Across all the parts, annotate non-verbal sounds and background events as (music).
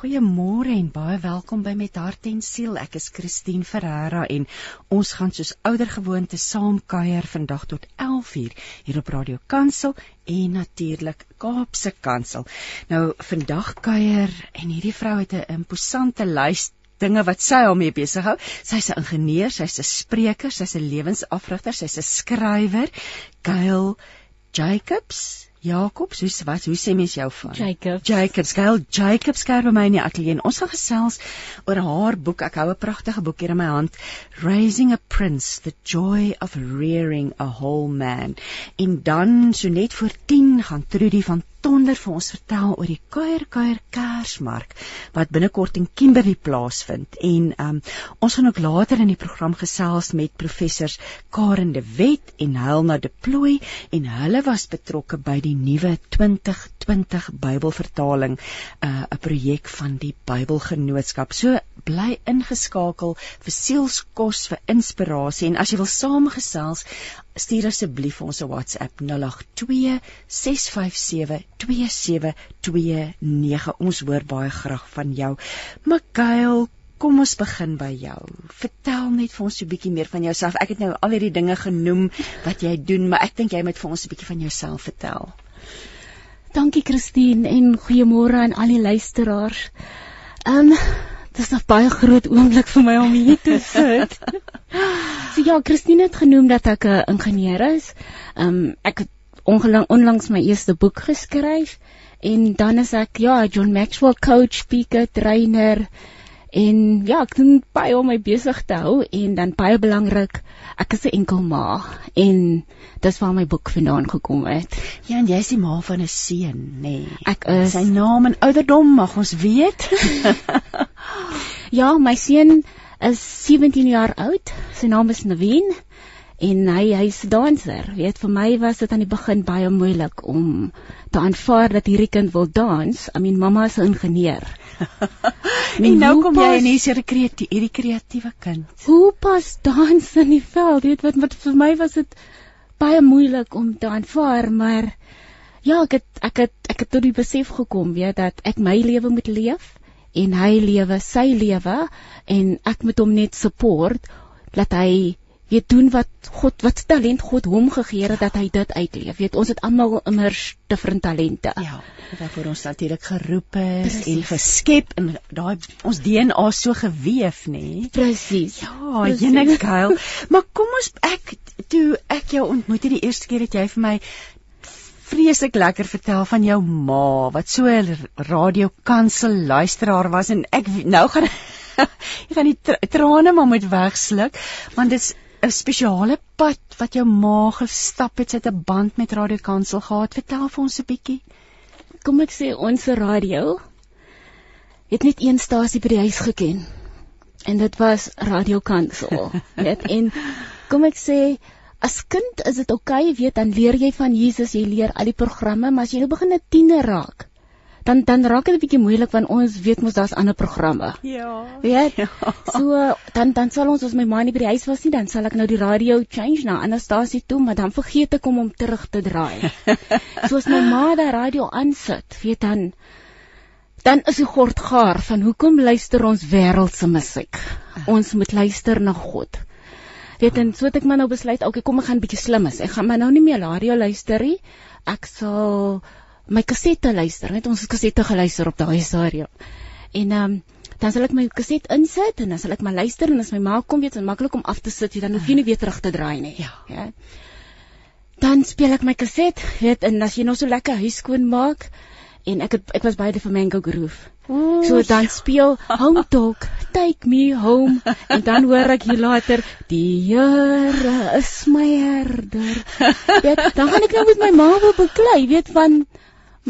Goeiemôre en baie welkom by Met Hart en Siel. Ek is Christine Ferreira en ons gaan soos ouer gewoonte saam kuier vandag tot 11uur hier op Radio Kansel en natuurlik Kaapse Kansel. Nou vandag kuier en hierdie vrou het 'n imposante lys dinge wat sy al mee besig hou. Sy's 'n ingenieur, sy's 'n spreker, sy's 'n lewensafrigter, sy's 'n skrywer. Gail Jacobs Jakobs, hoe wat hoe sê mens jou van? Jacobs. Jacobs, Gail Jacobs skryf by my in die ateljee. Ons gaan gesels oor haar boek. Ek hou 'n pragtige boek hier in my hand, Raising a Prince: The Joy of Rearing a Whole Man. En dan so net voor 10 gaan Trudy van Tonder vir ons vertel oor die Kuier Kuier Kersmark wat binnekort in Kimberley plaasvind en um, ons gaan ook later in die program gesels met professors Karen de Wet en Helena de Plooi en hulle was betrokke by die nuwe 2020 Bybelvertaling 'n uh, projek van die Bybelgenootskap. So bly ingeskakel vir sielskos vir inspirasie en as jy wil saamgesels, stuur asseblief ons 'n WhatsApp 082 657 2729. Ons hoor baie graag van jou. Mikael Kom ons begin by jou. Vertel net vir ons 'n bietjie meer van jouself. Ek het nou al hierdie dinge genoem wat jy doen, maar ek dink jy moet vir ons 'n bietjie van jouself vertel. Dankie Christine en goeiemôre aan al die luisteraars. Ehm um, dit is 'n baie groot oomblik vir my om hier te sit. (laughs) so ja, Christine het genoem dat ek 'n ingenieur is. Ehm um, ek het ongelang onlangs my eerste boek geskryf en dan is ek ja, John Maxwell coach, speaker, trainer En ja, ek doen baie om my besig te hou en dan baie belangrik, ek is 'n enkel ma en dis waar my boek vandaan gekom het. Ja, en jy's die ma van 'n seun, nê? Nee. Ek is sy naam en ouderdom mag ons weet. (laughs) (laughs) ja, my seun is 17 jaar oud. Sy naam is Naveen en hy hy's 'n danser. Weet vir my was dit aan die begin baie moeilik om te aanvaar dat hierdie kind wil dans. I mean mamma is 'n ingenieur. En nou kom pas, jy en hier's 'n kreatiewe hierdie kreatiewe kind. Hoe pas dans in die veld? Weet wat wat vir my was dit baie moeilik om te aanvaar, maar ja, ek het ek het ek het tot die besef gekom, weet dat ek my lewe moet leef en hy lewe sy lewe en ek moet hom net support dat hy weet doen wat God wat talent God hom gegee het dat hy dit uitleef. Weet ons het almal immers different talente. Ja, waarvoor ons natuurlik geroep is Precies. en geskep en daai ons DNA so geweef, nê? Nee? Presies. Ja, jene Kyle. maar kom ons ek toe ek jou ontmoet het die eerste keer het jy vir my vreeslik lekker vertel van jou ma wat so 'n radiokansel luisteraar was en ek nou gaan (laughs) ek gaan die trane maar moet wegsluk want dit's 'n spesiale pad wat jou ma gestap het, het 'n band met Radio Kansel gehad. Vertel vir ons 'n bietjie. Kom ek sê ons radio het net een stasie by die huis geken. En dit was Radio Kansel. (laughs) Net en kom ek sê as kind is dit oukei, okay, weet dan leer jy van Jesus, jy leer al die programme, maar as jy nou begin 'n tiener raak, dan dan raak dit 'n bietjie moeilik want ons weet mos daar's ander programme. Ja. Weet? Ja. So dan dan sal ons as my ma nie by die huis was nie, dan sal ek nou die radio change na 'n ander stasie toe, maar dan vergeet ek om hom terug te draai. (laughs) Soos my ma daai radio aansit, weet dan dan is die gord gaar van hoekom luister ons wêreldse musiek? Ons moet luister na God. Weet en so het ek maar nou besluit, okay, kom ek gaan 'n bietjie slim is. Ek gaan maar nou nie meer radio luister nie. Ek sal my kasette luister, net ons kasette geluister op daai stadium. En ehm um, dan sal ek my kaset insit en dan sal ek maar luister en as my ma kom weet, is dit maklik om af te sit, dan hoef jy nie weer terug te draai nie. Ja. ja. Dan speel ek my kaset, weet en as jy nou so lekker huis skoon maak en ek het ek was by die Flamenco Groove. Ooh, so dan speel Home Talk, Take Me Home en dan hoor ek hier later die Here is my herder. Weet, dan gaan ek nou met my ma wil beklei, weet van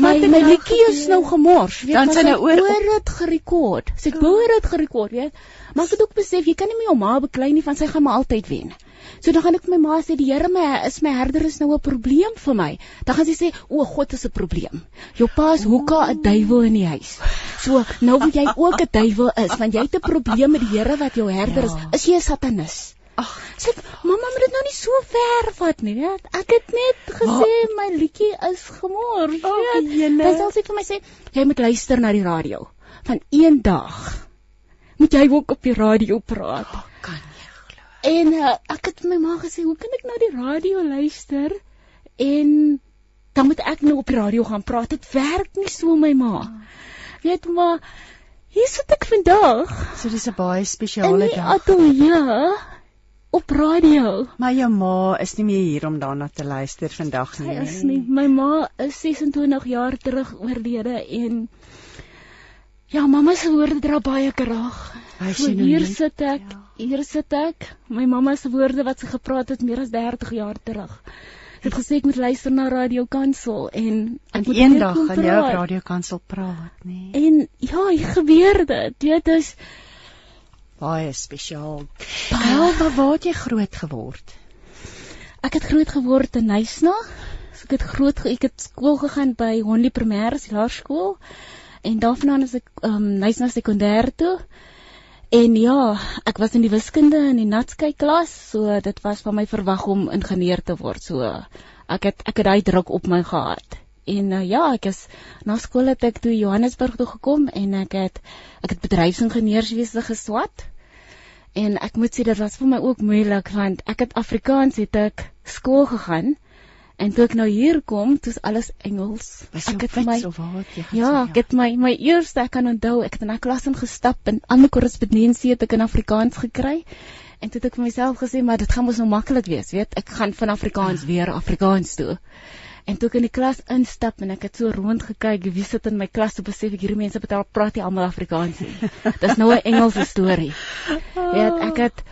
My my liedjie is nou gemors, weet? Dan sy nou oor dit gerekord. Sy het oor dit gerekord, weet? Maar ek het ook besef jy kan nie my ma beklei nie van sy gaan maar altyd wen. So dan gaan ek my ma sê die Here my is my herder is nou 'n probleem vir my. Dan gaan sy sê o God is 'n probleem. Jou pa is hoeka 'n duiwel in die huis. So nou wie jy ook 'n duiwel is, want jy het 'n probleem met die Here wat jou herder is, Ja. is jy 'n satanis. Ag, Sê, mamma moet dit nou nie so ver vat nie, weet. Ek het net gesê my liedjie is gemors, Ag, weet. Sy sal sê vir my sê, jy moet luister na die radio. Van een dag moet jy ook op die radio praat. kan jy glo? En uh, ek het my ma gesê, "Hoe kan ek nou die radio luister?" En dan moet ek nou op die radio gaan praat. Dit werk nie so my ma. Weet maar hier sit ek vandag So dis 'n baie in spesiale die dag. ateljee op radio. Maar jou ma is nie meer hier om daarna te luister vandag Sy nie. is nie. My ma is 26 jaar terug oorlede en ja, mamma se woorde dra baie krag. So hier sit ek, Ja. hier sit ek. My mamma se woorde wat sy gepraat het meer as 30 jaar terug. Sy het gesê ek moet luister na Radio Kansel en ek moet eendag kom gaan jy op praat. nê? En ja, hier gebeur dit. Dit is Baie spesiaal. Wel, maar waar het jy groot geword? ek het groot geword in Nysna. So ek het groot ek het skool gegaan by Honley Primêr Laerskool en daarvandaan is ek ehm um, Nysna sekondêr toe. En ja, ek was in die wiskunde in die natsky klas, so dit was van my verwag om ingenieur te word. So ek het ek het daai druk op my gehad. En uh, ja, ek is na skool het ek toe Johannesburg toe gekom en ek het ek het bedryfsingenieurswese geswat. En ek moet sê dit was vir my ook moeilik want ek het Afrikaans het ek skool gegaan en toe ek nou hier kom, dis alles Engels. Was ek het my wat gaan Ja, sê, ek het my my eerste ek kan onthou, ek het in 'n klas ingestap en al my korrespondensie het ek in Afrikaans gekry. En toe het ek vir myself gesê, maar dit gaan mos nou maklik wees, weet? Ek gaan van Afrikaans weer Afrikaans toe. En toe ek in die klas instap en ek het so rond gekyk, wie sit in my klas, toe besef ek hierdie mense betaal praat nie almal Afrikaans nie. Dis nou 'n Engelse storie. (laughs) Weet, ek het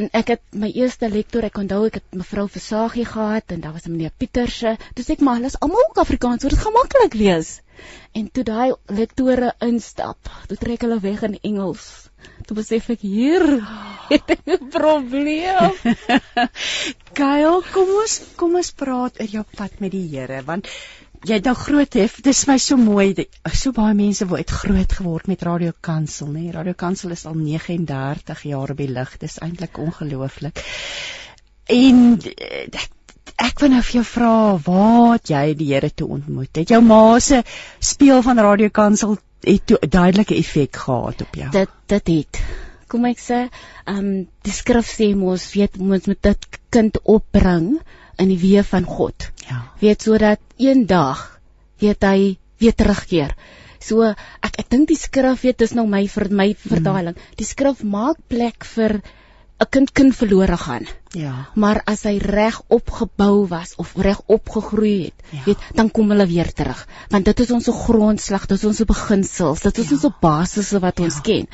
en ek het my eerste lektor, ek onthou ek het mevrou Versagie gehad en daar was meneer Pieterse. Toe sê ek maar hulle is almal ook Afrikaans, so dit gaan maklik wees. En toe daai lektore instap, toe trek hulle weg in Engels. Toe besef ek hier (laughs) het ek 'n probleem. (laughs) Kyle, kom ons kom ons praat oor jou pad met die Here want jy het nou groot hef. Dis my so mooi. So baie mense word groot geword met Radio Kansel, nê? Radio Kansel is al 39 jaar op die lug. Dis eintlik ongelooflik. En eh, ek, ek wil nou vir jou vra, waar het jy die Here toe ontmoet? Het jou ma se speel van Radio Kansel het 'n duidelike effek gehad op jou? dit dit het kom ek sê ehm um, die skrif sê mos weet ons moet dit kind opbring in die weë van God Ja. weet sodat eendag weet hy weer terugkeer so ek ek dink die skrif weet dis nou my vir my vertaling die skrif maak plek vir 'n kind kan verlore gaan Ja. maar as hy reg opgebou was of reg opgegroei het, Ja. weet, dan kom hulle weer terug. Want dit is ons grondslag, dit is ons beginsels, dit is Ja. ons basisse wat ons Ja. ken.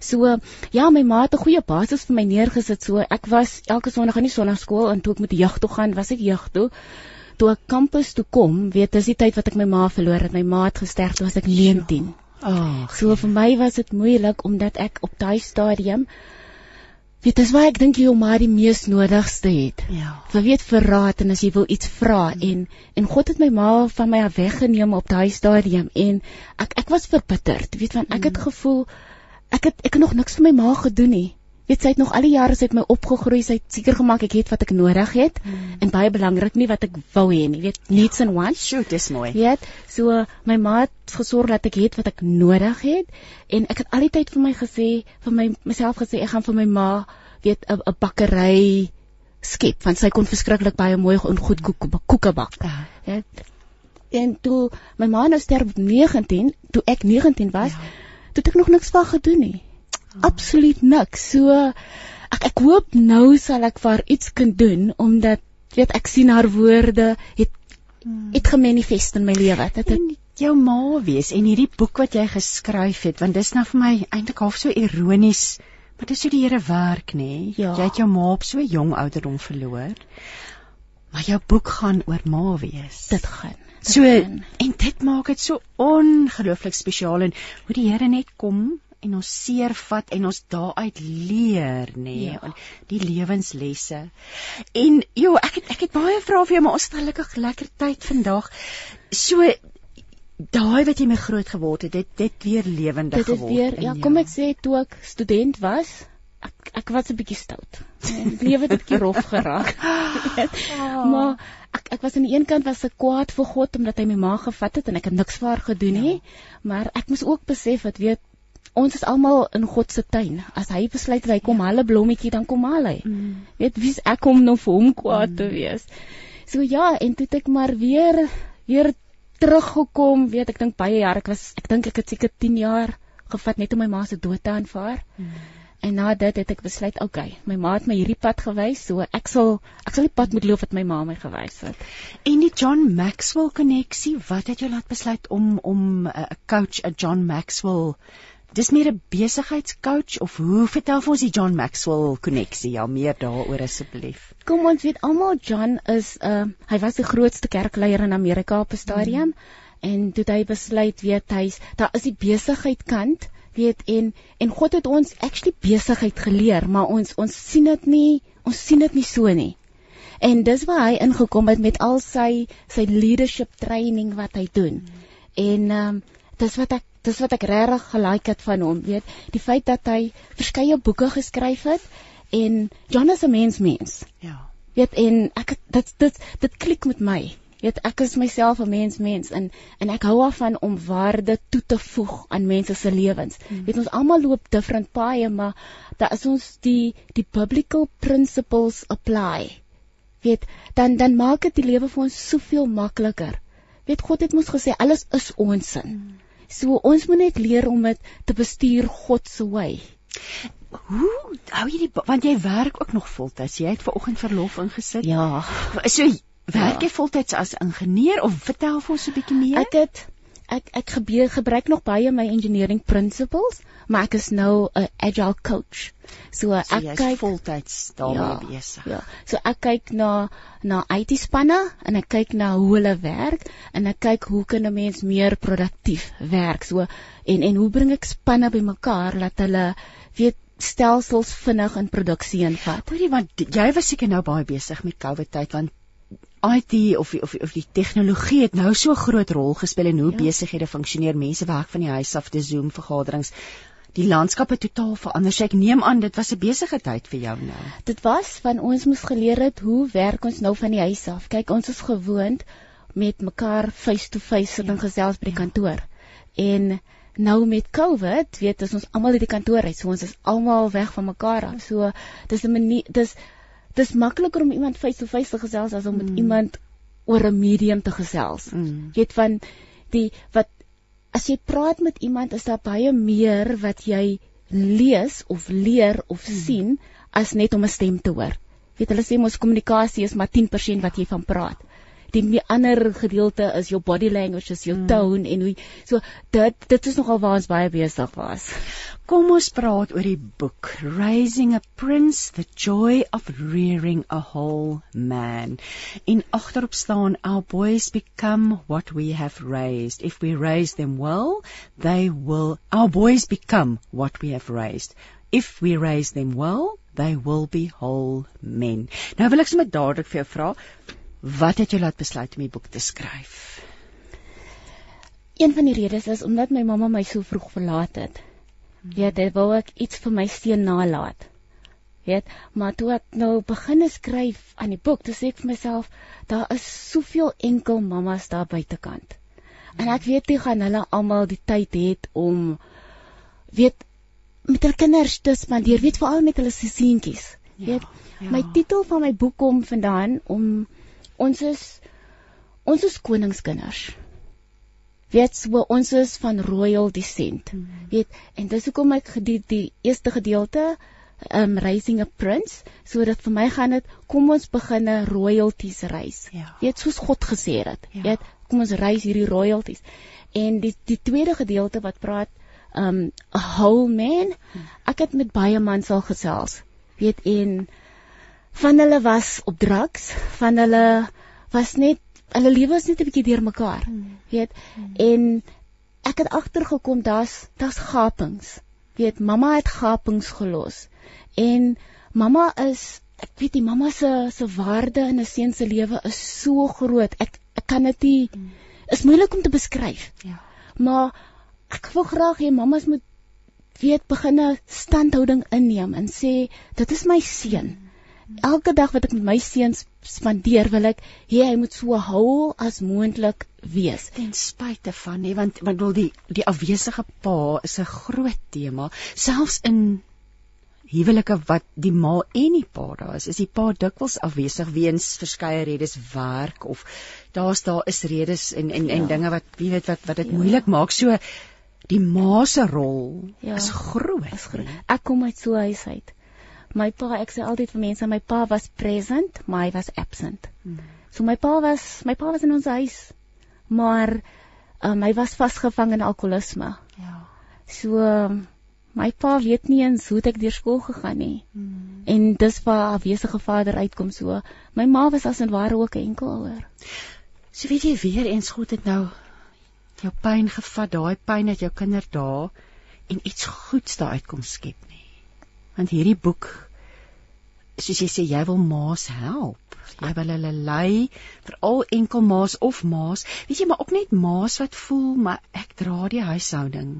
So ja, my ma het 'n goeie basis vir my neergesit. So ek was elke Sondag in die sonnaarskool en toe ek met die jeug toe gaan, was ek jeug toe. Toe ek kampus toe kom, weet dis die tyd wat ek my ma verloor het. My ma het gesterf toe was ek 19. Ag. So vir my was dit moeilik omdat ek op daai stadium weet dis waar ek dink jy maar die mees nodigste het. Ja. Jy weet verraad en as jy wil iets vra en en God het my ma van my af weggeneem op daai stadium en ek ek was verbitterd. Weet want ek het gevoel ek het ek het nog niks vir my ma gedoen nie. Weet sy het nog al die jare sy het my opgegroei, sy het seker gemaak ek het wat ek nodig het en baie belangrik nie wat ek wou hê nie. Weet needs and wants. Sjoe, dis mooi. Weet, so my ma het gesorg dat ek het wat ek nodig het en ek het al die tyd vir my gesê, vir my myself gesê ek gaan vir my ma weet 'n 'n bakkery skep want sy kon verskriklik baie mooi en goed koek koeke bak. Ja. Weet. En toe my ma nou sterf op 19, toe ek 19 was, Ja. toe het ek nog niks van gedoen nie. Absoluut niks. So ek ek hoop nou sal ek vir iets kan doen omdat weet ek sien haar woorde het het gemanifest in my lewe. Dit het en jou ma wees en hierdie boek wat jy geskryf het want dis nou vir my eintlik half so ironies maar dis hoe die Here werk nê Ja. jy het jou ma op so jong ouderdom verloor maar jou boek gaan oor ma wees dit gaan. Dit so gaan. en dit maak dit so ongelooflik spesiaal en hoe die Here net kom en ons seer vat en ons daaruit leer nê Ja. en die lewenslesse. En jo, ek het ek het baie vrae vir jou, maar ons het gelukkig lekker tyd vandag. So daai wat jy mee groot geword het, dit dit weer lewendig Dit is geword. weer ja, jou. kom ek sê toe ek student was, ek ek was 'n bietjie stout. Die lewe het 'n bietjie rof geraak. Maar ek ek was aan die een kant was ek kwaad vir God omdat hy my ma gevat het en ek het niks vir haar gedoen nie, maar ek moes ook besef dat weet ons is almal in God se tuin. As hy besluit hy kom hulle blommetjie dan kom haal hy. Mm. Weet wie's ek om nou vir hom kwaad te wees. So ja, en toe het ek maar weer weer teruggekom, weet ek dink baie jaar, ek was ek dink ek het seker 10 jaar gevat net om my ma se dood te aanvaar. En na dit het ek besluit, okay, my ma het my hierdie pad gewys, so ek sal ek sal die pad moet loop wat my ma my gewys het. En die John Maxwell koneksie, wat het jou laat besluit om om 'n uh, coach, 'n John Maxwell Dis meer 'n besigheidscoach of hoe vertel vir ons die John Maxwell koneksie? Ja, meer daaroor asseblief. Kom ons weet almal John is 'n uh, hy was die grootste kerkleier in Amerika op 'n stadium mm. en toe hy besluit weet hy's daar is die besigheid kant weet en en God het ons actually besigheid geleer, maar ons ons sien dit nie, ons sien dit nie so nie. En dis waar hy ingekom het met al sy sy leadership training wat hy doen. Mm. En ehm um, dis wat ek dis wat ek regtig gelike het van hom, weet, die feit dat hy verskeie boeke geskryf het en John is 'n mens mens. Ja. Weet en ek dit dit dit klik met my. Weet ek is myself 'n mens mens en en ek hou daarvan om waarde toe te voeg aan mense se lewens. Mm. Weet ons almal loop different paaie, maar daar is ons die die biblical principles apply. Weet dan dan maak dit die lewe vir ons soveel makliker. Weet God het mos gesê alles is ons sin. Mm. So ons moet net leer om dit te bestuur God se way. Hoe hou jy die want jy werk ook nog voltyds. Jy het ver oggend verlof ingesit. Ja. So werk Ja. jy voltyds as ingenieur of vertel vir ons 'n bietjie meer? Ek het ek ek gebeur, gebruik nog baie my engineering principles, maar ek is nou 'n agile coach. So so ek kyk voltyds daarmee besig. Ja. So ek kyk na na IT spanne en ek kyk na hoe hulle werk en ek kyk hoe kan 'n mens meer produktief werk. So en en hoe bring ek spanne bymekaar dat hulle weet stelsels vinnig in produksie invat. Hoorie want jy was seker nou baie besig met COVID tyd want IT of of of die tegnologie het nou so groot rol gespeel in hoe Ja. ja. besighede funksioneer. Mense werk van die huis af te Zoom vergaderings. Die landskap het totaal verander. So ek neem aan dit was 'n besige tyd vir jou nou. Dit was van ons moes geleer het hoe werk ons nou van die huis af. Kyk, ons is gewoond met mekaar face to face sit en gesels by die kantoor. En nou met COVID, weet ons ons almal uit die kantoor uit, so ons is almal weg van mekaar af. So dis 'n manier dis dis makliker om iemand face to face te gesels as om met Mm. iemand oor 'n medium te gesels. Mm. Weet van die wat as jy praat met iemand is daar baie meer wat jy lees of leer of Hmm. sien as net om 'n stem te hoor. Weet hulle sê mos kommunikasie is maar 10% wat jy van praat. Die ander gedeelte is jou body language, is jou Mm. tone en hoe so dit dit is nogal waar ons baie besig was. Kom ons praat oor die boek Raising a Prince: The Joy of Rearing a Whole Man. En agterop staan our boys become what we have raised. If we raise them well, they will our boys become what we have raised. If we raise them well, they will be whole men. Nou wil ek sommer dadelik vir jou vra, wat het jou laat besluit om die boek te skryf? Een van die redes is omdat my mamma my so vroeg verlaat het. Weet, ek wou ek iets vir my seun nalaat. Weet, maar toe ek nou begin skryf aan die boek, toe sê ek vir myself, daar is soveel enkel mammas daar buitekant. En ek weet nie gaan hulle almal die tyd het om weet met hulle kinders te spandeer, weet veral met hulle seentjies. Weet, ja. my titel van my boek kom vandaan om ons is ons is koningskinders. Weet so ons is van royal descent. Hmm. Weet en dis hoekom ek die, die eerste gedeelte um raising a prince sodat vir my gaan dit kom ons begin 'n royalties reis. Ja. Weet soos God gesê het. Ja. Weet kom ons reis hierdie royalties. En die die tweede gedeelte wat praat um a whole man. Ek het met baie mans al gesels. Weet en van hulle was op drugs, van hulle was net hulle lewe was net 'n bietjie deurmekaar. Hmm. Weet en ek het agtergekom daar's daar's gapings. Weet mamma het gapings gelos. En mamma is ek weet die mamma se se waarde in 'n seun se lewe is so groot. Ek ek kan dit nie is moeilik om te beskryf. Ja. Maar ek wil graag hê mammas moet weet begin 'n standhouding inneem en sê dit is my seun. Elke dag wat ek met my seuns spandeer, wil ek hê hy moet so hou as moontlik wees. Ten spyte van nee, want want wil die die afwesige pa is 'n groot tema, selfs in huwelike wat die ma en die pa daar is, is die pa dikwels afwesig weens verskeie redes werk of daar's daar is redes en en en Ja. dinge wat wie weet wat wat dit Ja. moeilik maak. So die ma se rol Ja. is groot. Is groot. Ek kom uit so 'n huis uit. My pa, ek sê altyd vir mense, my pa was present, maar hy was absent. Hmm. So my pa was my pa was in ons huis, maar um, hy was vasgevang in alkoholisme. Ja. So um, my pa weet nie eens hoe ek deur skool gegaan nie. Hmm. En dis waar 'n afwesige vader uitkom so. My ma was as en ware ook 'n enkelouer. So weet jy weer eens God het nou jou pyn gevat, daai pyn dat jou kinders daar en iets goeds daar uitkom skep. Want hierdie boek soos jy sê jy wil maas help. Jy wil hulle lei, veral enkel maas of maas. Weet jy maar ook net maas wat voel maar ek dra die huishouding.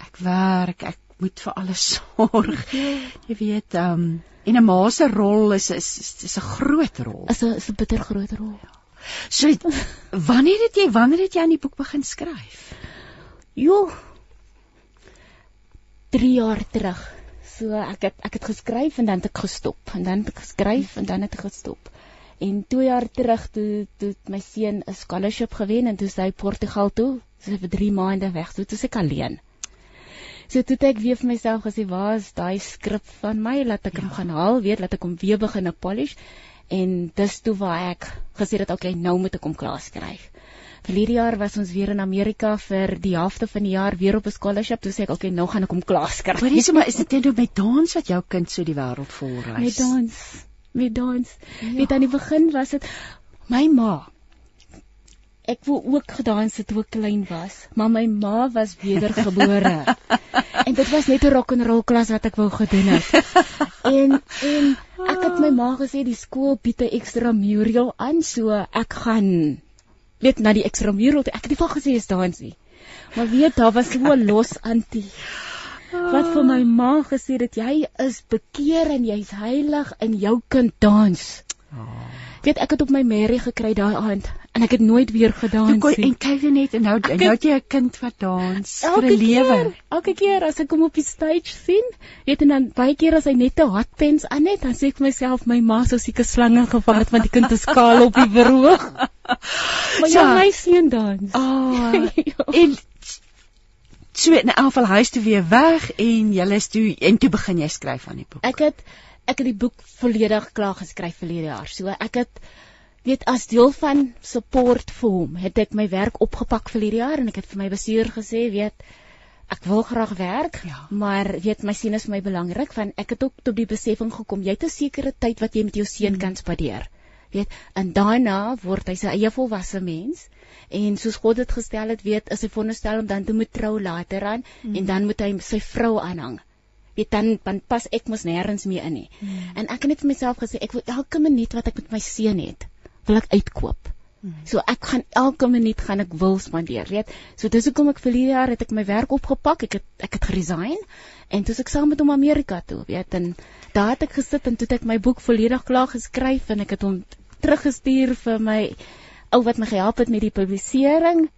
Ek werk, ek moet vir alles (laughs) sorg. Jy weet, ehm um, en 'n ma se rol is is is, 'n groot rol. Is 'n is 'n bitter groot rol. So wanneer het jy wanneer het jy aan die boek begin skryf? Jo. 3 jaar terug. So ek het ek het geskryf en dan het ek gestop en dan het ek geskryf en dan het ek gestop. En 2 jaar terug toe toe my seun 'n scholarship gewen en toe sy Portugal toe. Sy vir 3 maande weg. Toe toe ek alleen. So toe het ek weer vir myself gesê, "Waar is daai skrip van my? Laat ek ja. hom gaan haal, weet, laat ek hom weer begin polish." En dis toe waar ek gesê het, "Oké, okay, nou moet ek hom klaar skryf." Verlede jaar was ons weer in Amerika vir die helfte van die jaar weer op 'n scholarship. Toe sê ek, "Oké, okay, nou gaan ek hom klaar skryf." Hoorie sommer is dit net nou met dans wat jou kind so die wêreld vol reis? Met dans. Met dans. Ja. Weet aan die begin was dit my ma. Ek wou ook gedans het toe ek klein was, maar my ma was wedergebore. (laughs) en dit was net 'n rock and roll klas wat ek wou gedoen het. en en ek het my ma gesê die skool bied 'n ekstra mural aan, so ek gaan weet na die ekstra mural. toe. Ek het nie van gesê is dans nie. Maar weet daar was so 'n los antie wat vir my ma gesê het jy is bekeer en jy's heilig en jou kind dans. Oh. Weet ek het op my Mary gekry daai aand en ek het nooit weer gedans nie. en kyk jy net en nou en nou het jy 'n kind wat dans vir 'n lewe. elke keer as ek hom op die stage sien, weet en dan baie keer as hy net 'n hot pants aan het, dan sê ek vir myself my ma sou seker slange gevang het want die kind is kaal op die (laughs) verhoog. (laughs) maar ja, So. my seun dans. Ah, (laughs) Ja. en so in elk geval huis toe weer weg en jy is toe en toe begin jy skryf aan die boek. Ek het ek het die boek volledig klaar geskryf verlede jaar. So ek het weet as deel van support vir hom, het ek my werk opgepak verlede jaar en ek het vir my bestuur gesê, weet ek wil graag werk, Ja. maar weet my seun is vir my belangrik want ek het ook tot die besefing gekom jy het 'n sekere tyd wat jy met jou seun kan spandeer. Weet, en daarna word hy sy eie volwasse mens en soos God dit gestel het, weet, is hy veronderstel om dan te moet trou later aan mm. en dan moet hy sy vrou aanhang. Weet dan dan pas ek mos nêrens meer in nie. Mm. En ek het net vir myself gesê ek wil elke minuut wat ek met my seun het, wil ek uitkoop. Mm. So ek gaan elke minuut gaan ek wil spandeer, weet. So dis hoekom ek verlede jaar het ek my werk opgepak, ek het ek het geresign en toe ek saam met hom Amerika toe, weet. En daar het ek gesit en toe het ek my boek volledig klaar geskryf en ek het hom teruggestuur vir my ou wat my gehelp het met die publisering.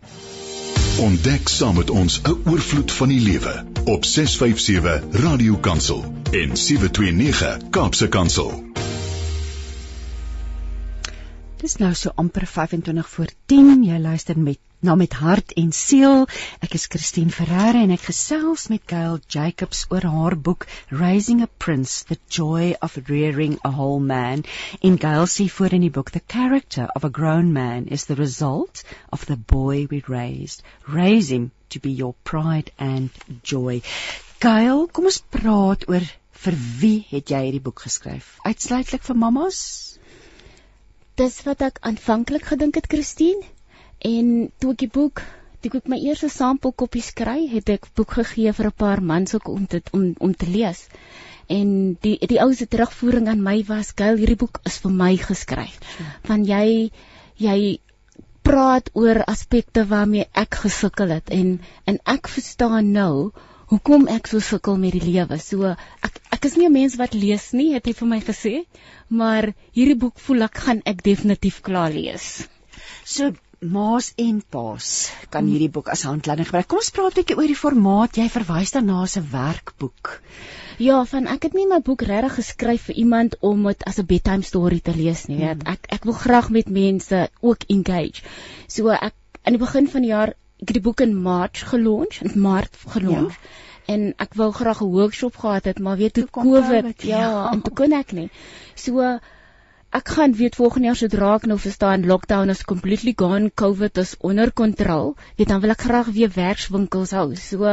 Ontdek saam met ons 'n oorvloed van die lewe op 657 Radio Kansel en 729 Kaapse Kansel. Dis nou so amper 25 voor 10. Jy luister met na met hart en siel. Ek is Christine Ferreira en ek gesels met Gail Jacobs oor haar boek Raising a Prince: The Joy of Rearing a Whole Man. In Gail sê voor in die boek the character of a grown man is the result of the boy we raised. Raise him to be your pride and joy. Gail, kom ons praat oor vir wie het jy hierdie boek geskryf? Uitsluitlik vir mammas? Dis wat ek aanvanklik gedink het, Christine. En toe ek die boek, toe ek my eerste sampelkoppies kry, het ek boek gegee vir 'n paar mans ook om dit om om te lees. En die die ou se terugvoering aan my was, "Gail, hierdie boek is vir my geskryf." Van jy jy praat oor aspekte waarmee ek gesukkel het en en ek verstaan nou hoekom ek so sukkel met die lewe. So ek ek is nie 'n mens wat lees nie, het hy vir my gesê, maar hierdie boek voel ek gaan ek definitief klaar lees. So maas en paas kan hierdie boek as handleiding gebruik. Kom ons praat 'n bietjie oor die formaat. Jy verwys daarna as 'n werkboek. Ja, van ek het nie my boek regtig geskryf vir iemand om dit as 'n bedtime story te lees nie, weet. Hmm. Ek ek wil graag met mense ook engage. So ek aan die begin van die jaar ek het die boek in Maart gelons, in Maart gelons. Ja. En ek wou graag 'n workshop gehad het, maar weet toe COVID, ja, ja, en toe kon ek nie. So ek gaan weet volgende jaar sodra ek nou verstaan lockdown is completely gone, COVID is onder kontrole, weet dan wil ek graag weer werkswinkels hou. So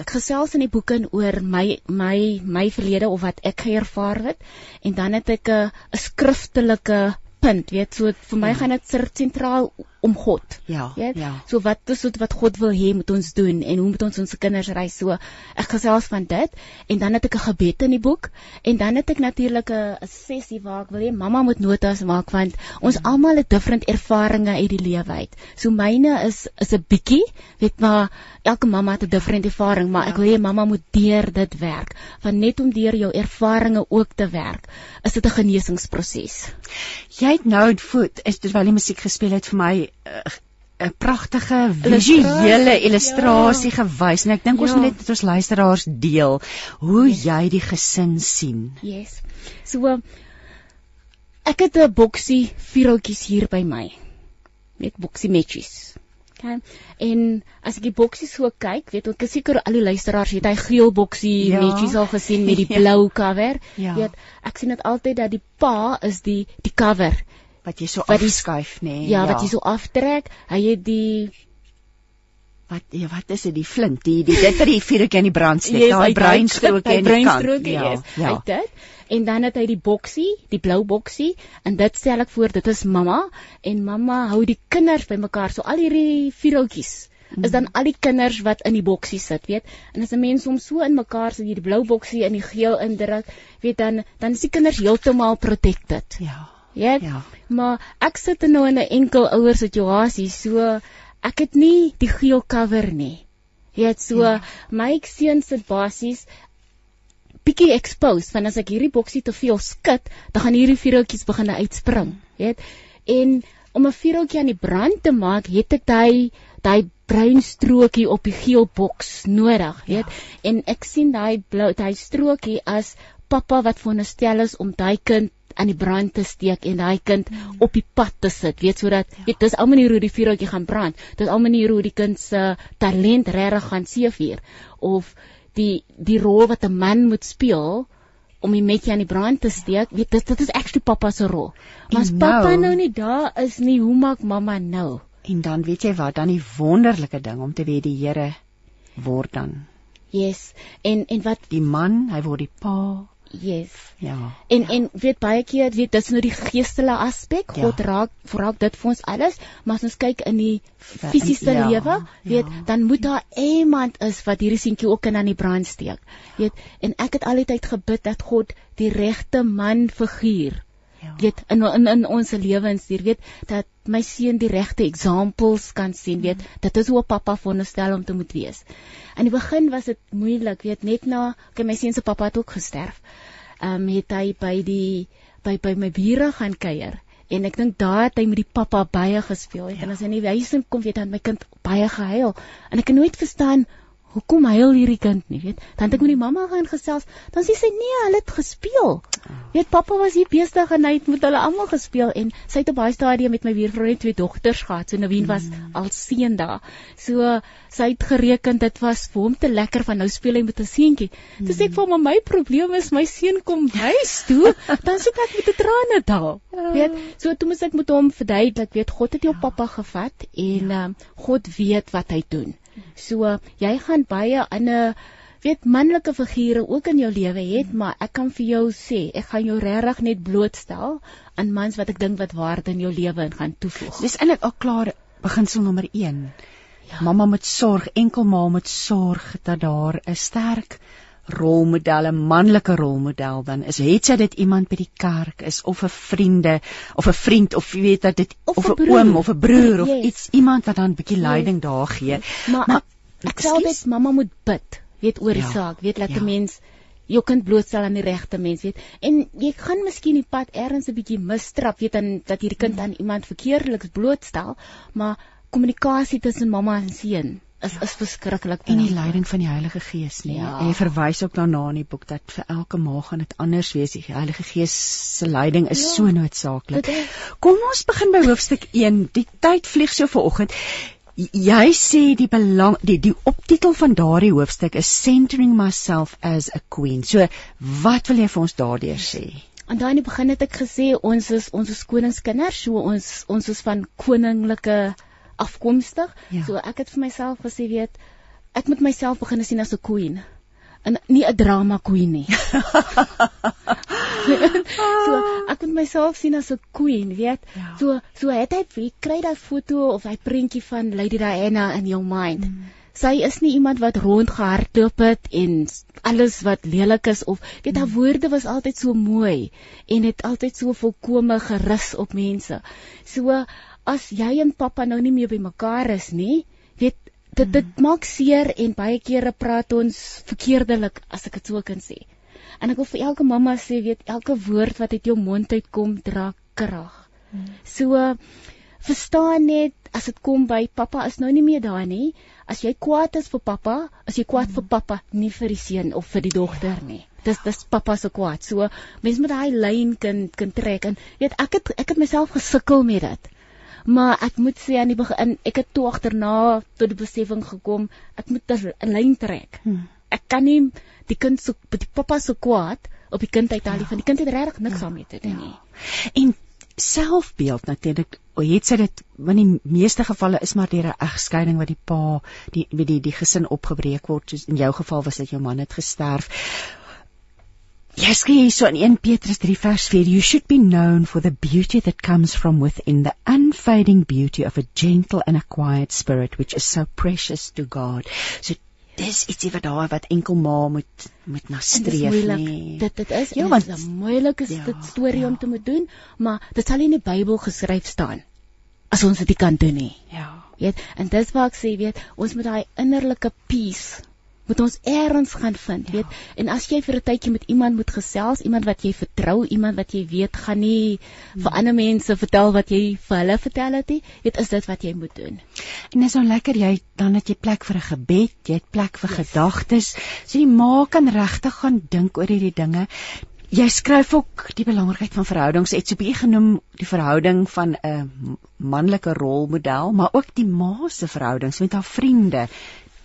ek gesels in die boeke oor my my my verlede of wat ek ervaar het en dan het ek 'n skriftelike punt, weet so vir my ja. gaan dit sentraal om God. Ja. Weet? Ja. So wat is dit wat God wil hê moet ons doen en hoe moet ons ons kinders ry so? Ek gesels van dit en dan het ek 'n gebed in die boek en dan het ek natuurlik 'n sessie waar ek wil hê mamma moet notas maak want ons mm. almal het different ervarings uit die lewe uit. So myne is is 'n bietjie, weet maar elke mamma het 'n different ervaring, maar ja. ek wil hê mamma moet deur dit werk. Want net om deur jou ervarings ook te werk, is dit 'n genesingsproses. Jy het nou voet is terwyl die musiek gespeel het vir my 'n pragtige visuele illustrasie ja. gewys en ek dink ja. ons moet net met ons luisteraars deel hoe yes. jy die gesin sien. Yes. So ek het 'n boksie vierhoutjies hier by my. Met boksie matches. Okay. En as ek die boksie so kyk, weet ek seker al die luisteraars het hy geel boksie ja. matches al gesien met die (laughs) ja. blou cover. Ja. Weet ek sien dit altyd dat die pa is die die cover wat jy so afskuif nê. Nee, ja, ja, wat jy so aftrek. Hy het die wat ja, wat is dit die flint, die die dit vir die vuurtjie aan die brand steek. Yes, daai bruinstrokie aan die kant. Ja, yes, ja. Hy dit. En dan het hy die boksie, die blou boksie en dit stel ek voor dit is mamma en mamma hou die kinders bymekaar. So al hierdie vuurtjies is dan al die kinders wat in die boksie sit, weet? En as 'n mens hom so in mekaar sit, hierdie blou boksie in die geel indruk, weet dan dan is die kinders heeltemal protected. Ja. Ja. ja. Maar ek sit nou in 'n enkel ouer situasie, so ek het nie die geel cover nie. Jy weet so ja. my seun sit basies bietjie exposed want as ek hierdie boksie te veel skud, dan gaan hierdie vuurtjies begin uitspring, weet? En om 'n vuurtjie aan die brand te maak, het ek daai daai bruin strokie op die geel boks nodig, weet? Ja. En ek sien daai blou daai strokie as pappa wat veronderstel is om daai kind aan die brand te steek en daai kind mm. op die pad te sit, weet sodat ja. weet dis al maniere hoe die vuurtjie gaan brand. Dis al maniere hoe die kind se talent regtig gaan seevier of die die rol wat 'n man moet speel om die metjie aan die brand te steek. Weet dit dit is actually pappa se rol. Maar as pappa nou, nou nie daar is nie, hoe maak mamma nou? En dan weet jy wat, dan die wonderlike ding om te weet die Here word dan. Yes. En en wat die man, hy word die pa Yes. Ja. En ja. en weet baie keer weet dis nou die geestelike aspek. Ja. God raak raak dit vir ons alles, maar as ons kyk in die fisiese ja. lewe, weet ja. dan moet daar iemand is wat hierdie seentjie ook in aan die brand steek. Weet, en ek het altyd gebid dat God die regte man figuur Ja. weet in in in ons lewens hier weet dat my seun die regte examples kan sien weet mm. dit is hoe 'n pappa veronderstel om te moet wees. In die begin was dit moeilik weet net na okay, my seun se pappa het ook gesterf ehm um, het hy by die by by my bure gaan kuier en ek dink daar het hy met die pappa baie gespeel het ja. en as hy in die huis kom weet dan my kind baie gehuil en ek het nooit verstaan hoekom huil hierdie kind nie weet dan het ek met die mamma gaan gesels dan sê sy nee hulle het gespeel weet pappa was hier besig en hy het met hulle almal gespeel en sy het op baie stadium met my buurvrou net twee dogters gehad so Naveen was mm. al seun daar so sy het gereken dit was vir hom te lekker van nou speel hy met 'n seentjie mm. dis ek vir my my probleem is my seun kom huis toe dan sit ek met 'n trane daal ja. weet so toe moet ek met hom verduidelik weet God het jou ja. pappa gevat en ja. um, God weet wat hy doen So jy gaan baie ander weet manlike figure ook in jou lewe het, hmm. maar ek kan vir jou sê, ek gaan jou regtig net blootstel aan mans wat ek dink wat waarde in jou lewe in gaan toevoeg. Dis eintlik al klaar beginsel nommer 1. Ja. Mamma moet sorg, enkel ma moet sorg dat daar 'n sterk rolmodel, 'n manlike rolmodel dan is het sy dit iemand by die kerk is of 'n vriende of 'n vriend of jy weet dat dit Of 'n 'n oom of 'n broer of Yes. iets iemand wat dan 'n bietjie leiding daar gee. Maar, Maar- ek, ek sê altyd mamma moet bid, weet oor die Ja, saak, weet laat 'n ja. mens jou kind blootstel aan die regte mens, weet. En jy gaan miskien die pad ergens 'n bietjie mistrap, weet dan dat hierdie kind aan iemand verkeerdeliks blootstel, maar kommunikasie tussen mamma en seun is is verskriklik en die leiding van die Heilige Gees nie. Ja. En jy verwys ook daarna in die boek dat vir elke ma gaan dit anders wees. Die Heilige Gees se leiding is Ja. so noodsaaklik. Kom ons begin by hoofstuk 1. Die tyd vlieg so vanoggend. Jy sê die belang die die optitel van daardie hoofstuk is centering myself as a queen. So wat wil jy vir ons daardeur sê? En dan in die begin het ek gesê ons is ons is koningskinders, so ons ons is van koninklike afkomstig. Ja. So ek het vir myself gesê, weet, ek moet myself begin sien as 'n queen. En nie 'n drama queen nie. (laughs) so ek moet myself sien as 'n queen, weet. Ja. So so het hy jy kry daai foto of hy prentjie van Lady Diana in jou mind. Mm. Sy is nie iemand wat rondgehardloop het en alles wat lelik is of weet haar woorde was altyd so mooi en het altyd so volkome gerus op mense. So as jy en pappa nou nie meer by mekaar is nie, weet dit dit maak seer en baie kere praat ons verkeerdelik as ek dit so kan sê. En ek wil vir elke mamma sê, weet elke woord wat uit jou mond uitkom dra krag. So verstaan net as dit kom by pappa is nou nie meer daar nie. As jy kwaad is vir pappa, as jy kwaad vir pappa, nie vir die seun of vir die dogter nie. Dis dis pappa se kwaad. So mens moet daai lyn kan kan trek en weet ek het ek het myself gesukkel met dit. Maar ek moet sê aan die begin ek het toe agterna tot die besefing gekom ek moet 'n lyn trek. Hmm. Ek kan nie die kind so die pappa se kwaad op die kind uithaal nie, want die kind het regtig niks daarmee te doen nie. En selfbeeld natuurlik. O, het sy dit want die meeste gevalle is maar deur 'n egskeiding wat die pa die die die gesin opgebreek word. Soos in jou geval was dit jou man het gesterf. Jy sê hierso in 1 Petrus 3 vers 4, you should be known for the beauty that comes from within, the unfading beauty of a gentle and a quiet spirit which is so precious to God. So dis ietsie wat daar wat enkel ma moet moet na streef nie. Dit dit is Ja, want- want 'n moeilike Ja, ja, storie ja. om te moet doen, maar dit sal nie in die Bybel geskryf staan as ons dit kan doen nie. Ja. Weet, en dis waar ek sê, weet, ons moet daai innerlike peace moet ons eers gaan vind, Ja. weet. En as jy vir 'n tydjie met iemand moet gesels, iemand wat jy vertrou, iemand wat jy weet gaan nie Hmm. vir ander mense vertel wat jy vir hulle vertel het nie, weet is dit wat jy moet doen. En dis nou lekker jy dan het jy plek vir 'n gebed, jy het plek vir Yes. gedagtes. So die ma kan regtig gaan dink oor hierdie dinge. Jy skryf ook die belangrikheid van verhoudings. Het 'n bietjie genoem die verhouding van 'n manlike rolmodel, maar ook die ma se verhoudings met haar vriende.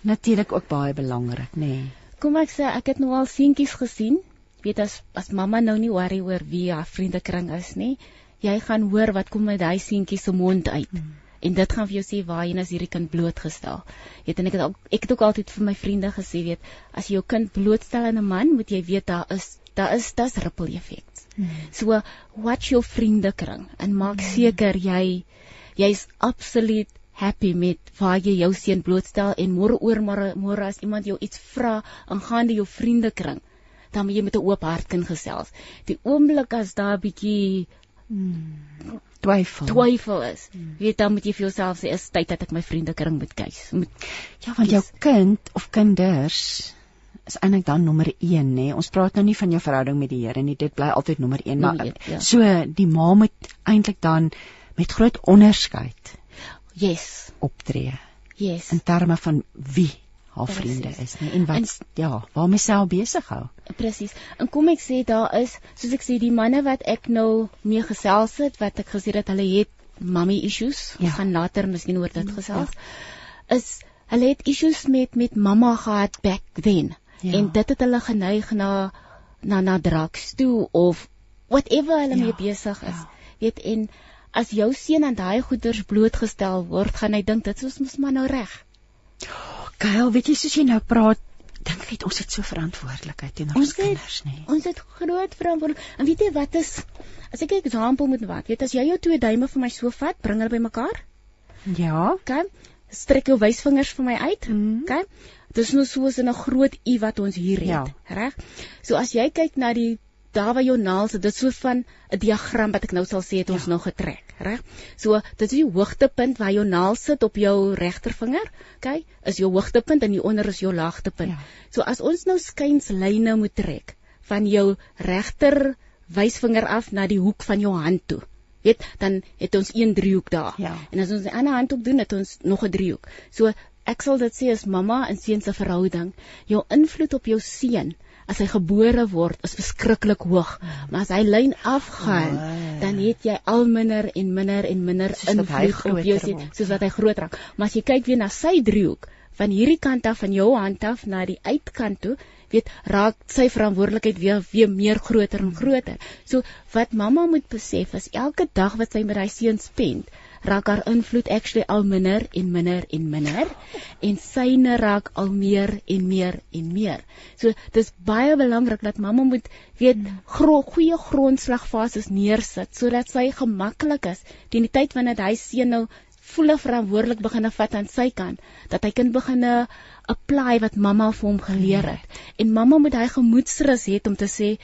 Natuurlik ook baie belangrik, nê. Nee. Kom ek sê ek het nou al seentjies gesien. Weet as as mamma nou nie worry oor wie haar vriendekring is nie, jy gaan hoor wat kom uit daai seentjie se mond uit. Hmm. En dit gaan vir jou sê waarheen is hierdie kind blootgestel. Weet en ek het ook, ek het ook altyd vir my vriende gesê, weet, as jy jou kind blootstel aan 'n man, moet jy weet daar is daar is dis ripple effects. Hmm. So watch jou vriendekring en maak hmm. seker jy jy's absoluut happy met waar jy jou seun blootstel en môre oor môre môre as iemand jou iets vra aangaande jou vriendekring dan moet jy met 'n oop hart kan gesels. Die oomblik as daar 'n bietjie Twyfel. twyfel is, weet dan moet jy vir jouself sê is tyd dat ek my vriendekring moet kies. Moet Ja, want jou kind of kinders is eintlik dan nommer 1 nê. Ons praat nou nie van jou verhouding met die Here nie. Dit bly altyd nommer 1, maar een, ja. so die ma moet eintlik dan met groot onderskeid yes, optree yes. in terme van wie haar Presies. vriende is nie en wat En- ja, waarmee sy al besig hou. Presies. En kom ek sê daar is, soos ek sê die manne wat ek nou mee gesels het, wat ek gesê het hulle het mommy issues. Ja. Ons gaan later miskien oor dit gesels. Is hulle het issues met met mamma gehad back then. Ja. En dit het hulle geneig na na na drugs toe of whatever hulle Ja, mee besig is. ja. Weet en as jou seun aan daai goeders blootgestel word, gaan hy dink dit is mos maar nou reg. Kyle, weet jy soos jy nou praat, dink ek het ons het so verantwoordelikheid teenoor ons Ons kinders nê. Ons het groot verantwoordelik. En weet jy wat is as ek 'n eksempel moet maak, weet as jy jou twee duime vir my so vat, bring hulle bymekaar, Ja. okay? Strek jou wysvingers vir my uit, Mm. okay? Dis nou soos in 'n groot U wat ons hier het, Ja. reg? So as jy kyk na die daar waar jou naels is, dit is so van 'n diagram wat ek nou sal sê het ons nou getrek, reg? So dit is die hoogtepunt waar jou naal sit op jou regtervinger, okay? Is jou hoogtepunt en hier onder is jou laagtepunt. Ja. So as ons nou skynslyne moet trek van jou regter wysvinger af na die hoek van jou hand toe. Weet, dan het ons een driehoek daar. Ja. En as ons die ander hand op doen, het ons nog 'n driehoek. So ek sal dit sê as mamma en seun se verhouding, jou invloed op jou seun as hy gebore word is verskriklik hoog. Maar as hy lyn afgaan, Oh. dan het jy al minder en minder en minder invloed op jou word, soos wat hy groot raak. Maar as jy kyk weer na sy driehoek, van hierdie kant af van jou hand af na die uitkant toe, weet raak sy verantwoordelikheid weer weer meer groter en groter. So wat mamma moet besef is elke dag wat sy met haar seun spend, raak haar invloed actually al minder en minder en minder en syne raak al meer en meer en meer. So dis baie belangrik dat mamma moet weet gro goeie grondslagfases neersit sodat sy gemaklik is teen die tyd wanneer hy seun nou volle verantwoordelik begin vat aan sy kant dat hy kan begin apply wat mamma vir hom geleer het. En mamma moet hy gemoedsrus hê om te sê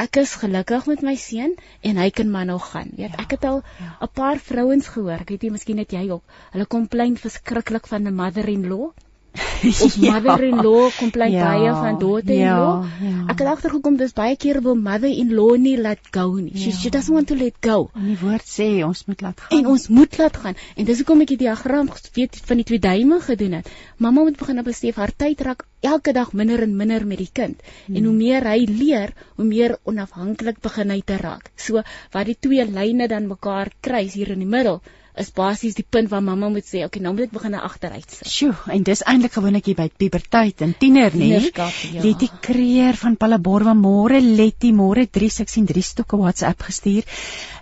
ek is gelukkig met my seun en hy kan maar nou gaan. Weet, ek het al 'n paar vrouens gehoor, ek weet nie miskien het jy ook. Hulle komplain verskriklik van 'n mother-in-law (laughs) of mother-in-law komplain Ja, baie van daughter-in-law. ja, ja. Ek het agtergekom dis baie keer wil mother-in-law nie let go nie. She, Ja. she doesn't want to let go. En die woord sê ons moet laat gaan. En ons moet laat gaan. En dis hoekom ek die diagram weet van die twee duime gedoen het. Mamma moet begin besef haar tyd raak elke dag minder en minder met die kind. Hmm. En hoe meer hy leer, hoe meer onafhanklik begin hy te raak. So waar die twee lyne dan mekaar kruis hier in die middel is basies die punt waar mamma moet sê, okay, nou moet ek begin agteruit sit. Sjoe, en dis eintlik gewoonlik hier by puberteit en tiener, nê? Tienerskap, ja. Letty Kreer van Palaborwa, môre Letty, môre 316 stukke WhatsApp gestuur.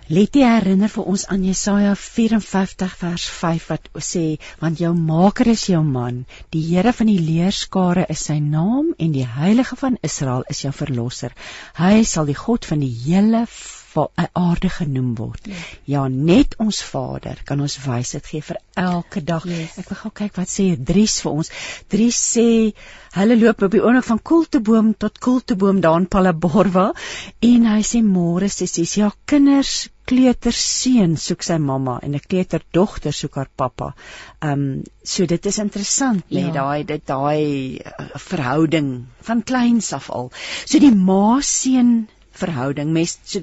Letty herinner vir ons aan Jesaja 54 vers 5 wat sê, want jou maker is jou man, die Here van die leerskare is sy naam en die heilige van Israel is jou verlosser. Hy sal die God van die hele aarde genoem word. Ja, net ons Vader kan ons wysheid gee vir elke dag. Yes. Ek wil gou kyk wat sê Dries vir ons. Dries sê hulle loop op die oomblik van koelteboom tot koelteboom daar in Palaborwa en hy sê môre sê sies ja kinders kleuter seun soek sy mamma en 'n kleuter dogter soek haar pappa. Ehm um, so dit is interessant Ja. nee, daai dit daai uh, verhouding van kleins af al. So die ma seun verhouding mes so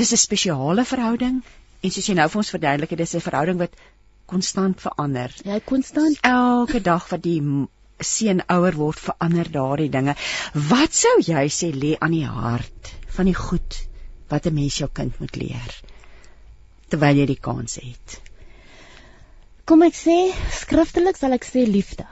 dis 'n spesiale verhouding en soos jy nou vir ons verduidelik het dis 'n verhouding wat konstant verander. Jy konstant Elke dag wat die seun ouer word verander daardie dinge. Wat sou jy sê lê aan die hart van die goed wat 'n mens jou kind moet leer terwyl jy die kans het? kom ek sê skriftelik sal ek sê liefde.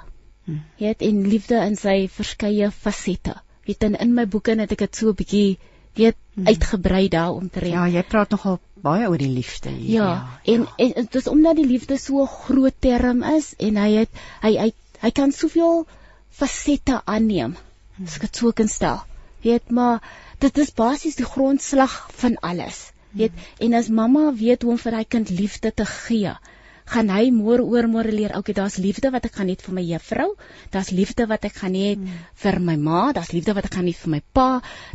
Hmm. Jy het en liefde in sy verskeie fasette. Weet in in my boeke het ek dit so 'n bietjie weet Hmm. uitgebrei daar om te Ja, jy praat nogal baie oor die liefde hier. Ja, en, en dit is omdat die liefde so 'n groot term is en hy het hy hy hy kan soveel fasette aanneem. As ek dit so kan stel. Weet maar dit is basies die grondslag van alles. Weet en as mamma weet hoe om vir hy kind liefde te gee, gaan hy môre oor môre leer, okay, daar's liefde wat ek gaan hê vir my juffrou, daar's liefde wat ek gaan hê vir my ma, daar's liefde wat ek gaan hê vir my pa,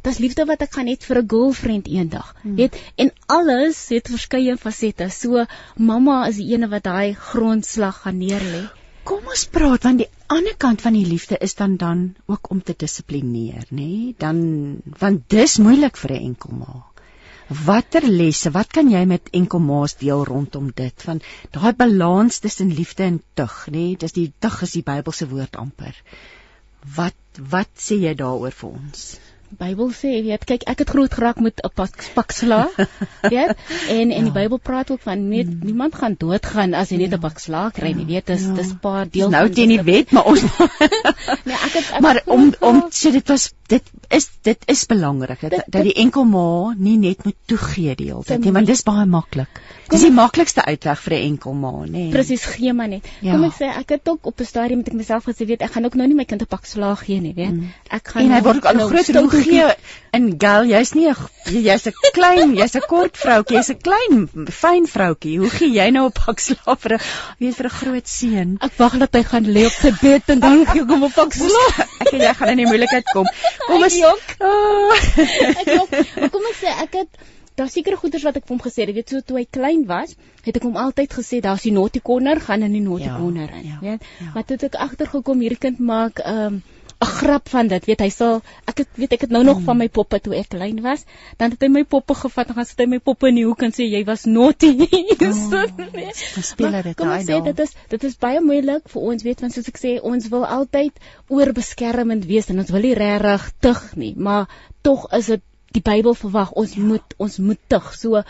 daar's liefde wat ek gaan hê vir 'n girlfriend eendag. Weet, en alles het verskeie fasette. So mamma is die ene wat daai grondslag gaan neerlê. Kom ons praat want die ander kant van die liefde is dan dan ook om te dissiplineer, nê? Nee? Dan want dis moeilik vir 'n enkelma. Watter lesse, wat kan jy met enkelmaas deel rondom dit van daai balans tussen liefde en tug, nê? Nee? Dis die tug is die Bybelse woord amper. Wat wat sê jy daaroor vir ons? Bybel sê, weet, kyk, ek het groot geraak met 'n pak pak sla, (laughs) weet? En en die Bybel praat ook van nie, niemand gaan doodgaan as jy net 'n pak sla kry nie, weet? Dis Ja. dis paar Dis deel nou van teen die wet, maar ons (laughs) Nee, ek het ek maar om groot om so dit was dit is dit is belangrik dat Dit- dat die enkel ma nie net moet toegee die hele tyd nie, want dis baie maklik. Dis die maklikste uitweg vir 'n enkel ma, nê. Nee. Presies gee maar net. Ja. Kom ek sê ek het ook op 'n stadium met ek myself gesê weet ek gaan ook nou nie my kind 'n pak slaag gee nie, weet. Mm. Ek gaan En hy nou- word ook al nou groter. Stout gee in Gal, jy's nie jy's 'n klein, jy's 'n kort vroutjie, jy's 'n klein fyn vroutjie. Hoe gee jy nou 'n pak slaag vir 'n weet vir 'n groot seun? Ek wag dat hy gaan lê op sy bed en dan gee ek hom 'n pak slaag. (laughs) Ek en jy gaan in die moeilikheid kom. Kom ons Ek jok. Oh. ek jok. Kom ek sê ek het daar seker goeders wat ek vir hom gesê het. Weet so toe hy klein was, het ek hom altyd gesê daar's die naughty corner, gaan in die naughty Ja, corner in, ja, weet. ja. Maar toe het ek agtergekom hierdie kind maak 'n um, 'n grap van dit, weet hy sal ek het weet ek het nou nog Mm. van my poppe toe ek klein was, dan het hy my poppe gevat en gaan sit hy my poppe in die hoek en sê jy was naughty. (laughs) so, nee. Maar dit kom daai ek sê dit is dit is baie moeilik vir ons weet want soos ek sê ons wil altyd oorbeskermend wees en ons wil nie regtig tug nie maar tog is dit die Bybel verwag ons ja. moet ons moet tug so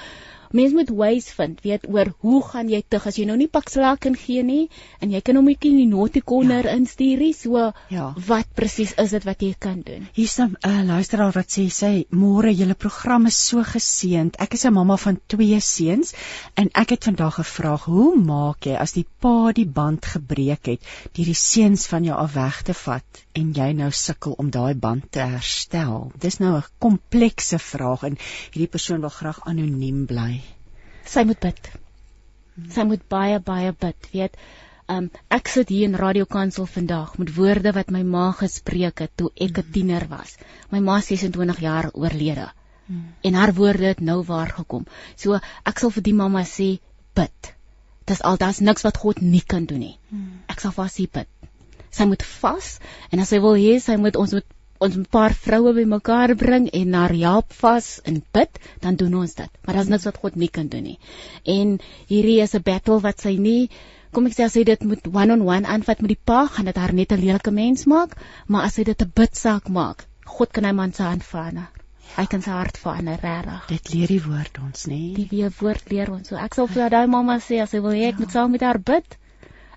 mens moet ways vind weet oor hoe gaan jy tug as jy nou nie pak slaak kan gee nie en jy kan hom net in die corner ja. instuur nie so Ja. wat presies is dit wat jy kan doen Hier staan 'n uh, luisteraar wat sê sy môre julle program is so geseënd. Ek is 'n mamma van twee seuns en ek het vandag gevra hoe maak jy as die pa die band gebreek het deur die seuns van jou af weg te vat en jy nou sukkel om daai band te herstel? Dis nou 'n komplekse vraag en hierdie persoon wil graag anoniem bly. Sy moet bid. Sy moet baie baie bid, weet. Um ek sit hier in Radio Kansel vandag met woorde wat my ma gespreek het toe ek 'n tiener was. My ma is 26 jaar oorlede. En haar woorde het nou waar gekom. So ek sal vir die mamma sê bid. Dis al daar's niks wat God nie kan doen nie. Ek sal vir haar sê bid. Sy moet vas en as sy wil hê sy moet ons moet ons 'n paar vroue bymekaar bring en haar help vas en bid, dan doen ons dit. Maar daar's niks wat God nie kan doen nie. En hierdie is 'n battle wat sy nie kom ek sê as sy dit moet one-on-one aanvat met die pa, gaan dit haar net 'n lelike mens maak, maar as sy dit 'n bidsaak maak, God kan hy man se hand verander. Hy kan sy hart verander regtig. Dit leer die woord ons, nê? Die weer woord leer ons. So ek sal vir daai mamma sê as sy wil hê ek moet saam met haar bid,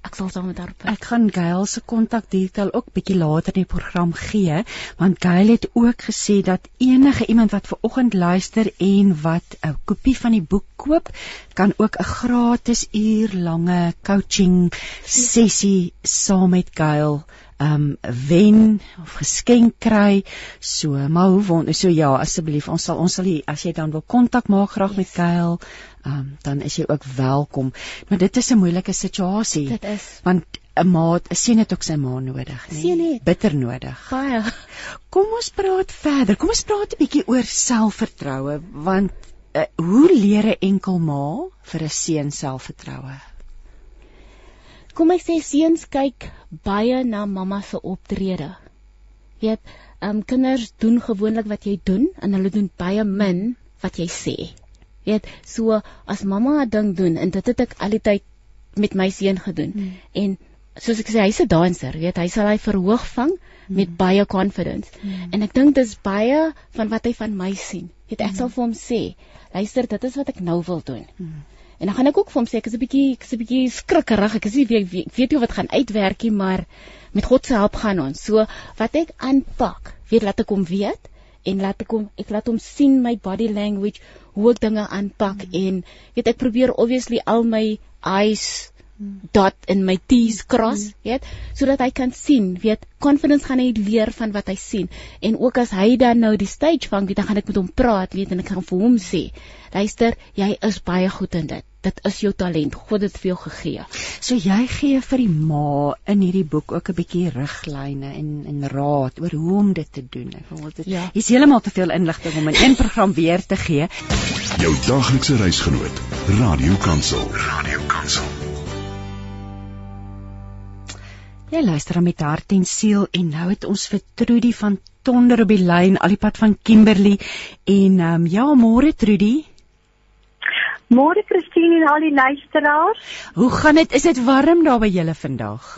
ek sal saam met haar bid. Ek gaan Gail se kontakdetail ook bietjie later in die program gee, want Gail het ook gesê dat enige iemand wat ver oggend luister en wat 'n kopie van die boek koop, kan ook 'n gratis uur lange coaching sessie saam met Gail um wen of geskenk kry. So, maar hoe won so ja, asseblief, ons sal ons sal die, as jy dan wil kontak maak graag yes. met Gail, um dan is jy ook welkom. Maar dit is 'n moeilike situasie Dit is want 'n maat, 'n seun het ook sy ma nodig, nee. Seun het. Bitter nodig. baie Kom ons praat verder. Kom ons praat 'n bietjie oor selfvertroue want uh, hoe leer 'n enkel ma vir 'n seun selfvertroue? Kom ek sê seuns kyk baie na mamma se optrede. Weet, ehm um, kinders doen gewoonlik wat jy doen en hulle doen baie min wat jy sê. Weet, so as mamma 'n ding doen en dit het ek al die tyd met my seun gedoen. Hmm. En soos ek sê, hy's 'n danser, weet, hy sal hy verhoog vang met baie confidence. En ek dink dis baie van wat hy van my sien. Weet, ek sal vir hom sê, luister, dit is wat ek nou wil doen. En dan gaan ek ook vir hom sê ek is 'n bietjie ek is 'n bietjie skrikkerig. Ek is nie weet weet, weet nie wat gaan uitwerk nie, maar met God se hulp gaan ons. So wat ek aanpak, weet laat ek hom weet en laat ek hom ek laat hom sien my body language hoe ek dinge aanpak mm. en weet ek probeer obviously al my eyes dot in my T's cross, mm. weet, sodat hy kan sien, weet, confidence gaan hy leer van wat hy sien. En ook as hy dan nou die stage vang, weet, dan gaan ek met hom praat, weet, en ek gaan vir hom sê, luister, jy is baie goed in dit. Dit is jou talent. God het vir jou gegee. So jy gee vir die ma in hierdie boek ook 'n bietjie riglyne en en raad oor hoe om dit te doen. Ek wil dit Ja. Hier's heeltemal te veel inligting om in een program weer te gee. Jou daglikse reisgenoot, Radio Kansel. Radio Kansel. Jy luister met hart en siel en nou het ons vir Trudy van Tonder op die lyn, al die pad van Kimberley en ehm um, ja, môre Trudy. Môre Christine en al die luisteraars. Hoe gaan dit? Is dit warm daar by julle vandag?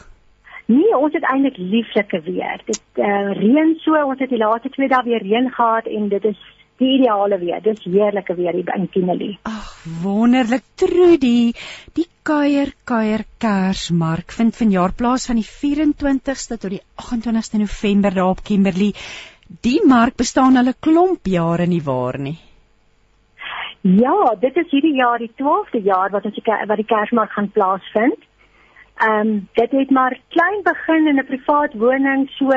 Nee, ons het eintlik lieflike weer. Dit uh, reën so, ons het die laaste 2 dae weer reën gehad en dit is die ideale weer. Dis heerlike weer hier in Kimberley. Ag, wonderlik Trudy. Die kuier kuier Kersmark vind vanjaar plaas van die 24ste tot die 28ste November daar op Kimberley. Die mark bestaan al 'n klomp jare nie waar nie. Ja, dit is hierdie jaar die 12de jaar wat ons die, wat die Kersmark gaan plaasvind. Ehm um, dit het maar klein begin in 'n privaat woning so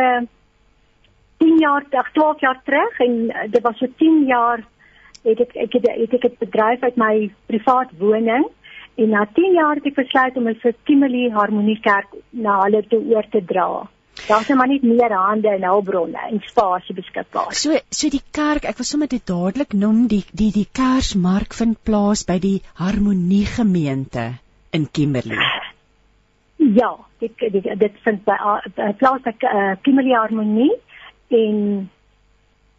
10 jaar, 12 jaar terug en uh, dit was so 10 jaar het ek ek het ek het 'n bedryf uit my privaat woning en na 10 jaar het ek besluit om my vir Kimberley Harmonie Kerk na hulle toe oor te dra. Daar is maar net meer hande en hulpbronne en spasie beskikbaar. So so die kerk, ek wil sommer dit dadelik noem, die die die Kersmark vind plaas by die Harmonie gemeente in Kimberley. Ja, dit dit dit vind by uh, plaas by uh, Kimberley Harmonie en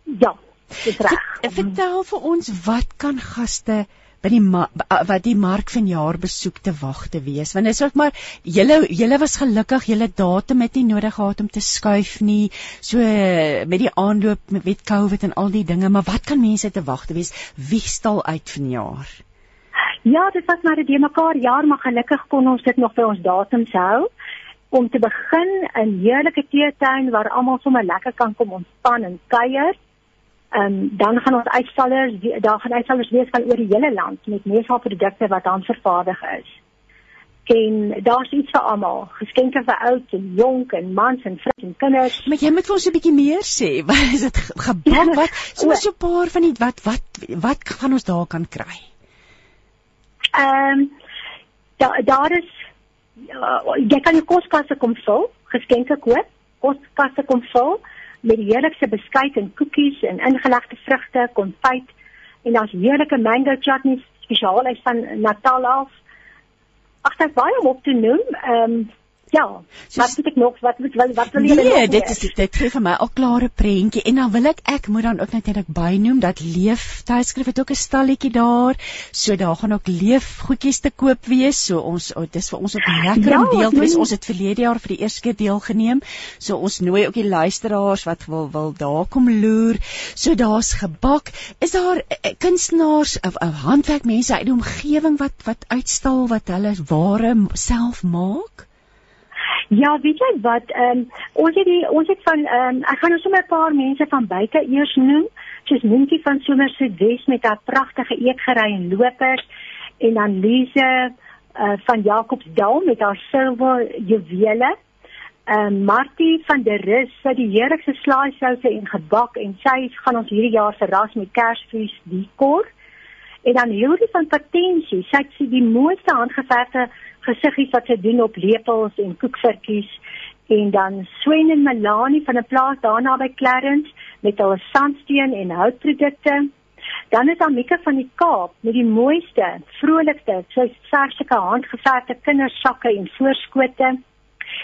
ja, reg. Vertel vir ons wat kan gaste by die wat die mark van jaar besoek te wag te wees. Want dit is ook maar julle julle was gelukkig julle datum het nie nodig gehad om te skuif nie. So met die aanloop met met covid en al die dinge maar wat kan mense te wag te wees? Wie stal uit van jaar Ja dit was maar 'n de mekaar jaar maar gelukkig kon ons dit nog by ons datums hou om te begin 'n heerlike teetuin waar almal sommer lekker kan kom ontspan en kuier Ehm um, dan gaan ons uitstallers daar gaan uitstallers wees van oor die hele land met mesaalprodukte wat dan vervaardig is. En daar's iets vir almal, geskenke vir oud en jonk en mans en vrouens en kinders. Maar jy moet vir ons 'n bietjie meer sê. (laughs) Wat is dit gebak wat so so 'n paar van die wat wat wat gaan ons daar kan kry? Ehm um, daar daar is uh, jy kan jou koskasse kom vul, geskenke koop, koskasse kom vul met die heerlikste beskuit en koekies en ingelegde vrugte, konfyt en daar's heerlike mango chutneys spesiaal uit van Natal af. Ag, dit is baie om op te noem. Ehm um, Ja, so, wat moet ek nog wat moet wat, wat wil jy nee, nog? Nee, dit is dit gee vir my al klare prentjie en dan wil ek ek moet dan ook natuurlik bynoem dat Leef tydskrif het ook 'n stalletjie daar. So daar gaan ook leef goedjies te koop wees. So ons oh, dis vir ons ook lekker ja, om deel te wees. Ons het verlede jaar vir die eerste keer deelgeneem. So ons nooi ook die luisteraars wat wil wil daar kom loer. So daar's gebak. Is daar uh, kunstenaars of uh, handwerkmense uit die omgewing wat wat uitstal wat hulle ware self maak? Ja, weet jy wat? Ehm um, ons het die ons het van ehm um, ek gaan nou sommer 'n paar mense van buite eers noem, soos Minkie van Somerset Wes met haar pragtige eetgerei en lopers en dan Lise uh, van Jacobsdal met haar silwer juwele. Ehm um, Martie van der Rus sy die heerlikste slaaisouse en gebak en sy gaan ons hierdie jaar verras met Kersfees dekor. En dan Hilde van Patensie, sy het die mooiste handgeverfde gesiggies wat sy doen op lepels en koekvirkies en dan Swen en Melanie van 'n plaas daarna by Clarence met hulle sandsteen en houtprodukte. Dan is Amika van die Kaap met die mooiste, vrolikste, sy verselike handgeverfde kindersakke en voorskote.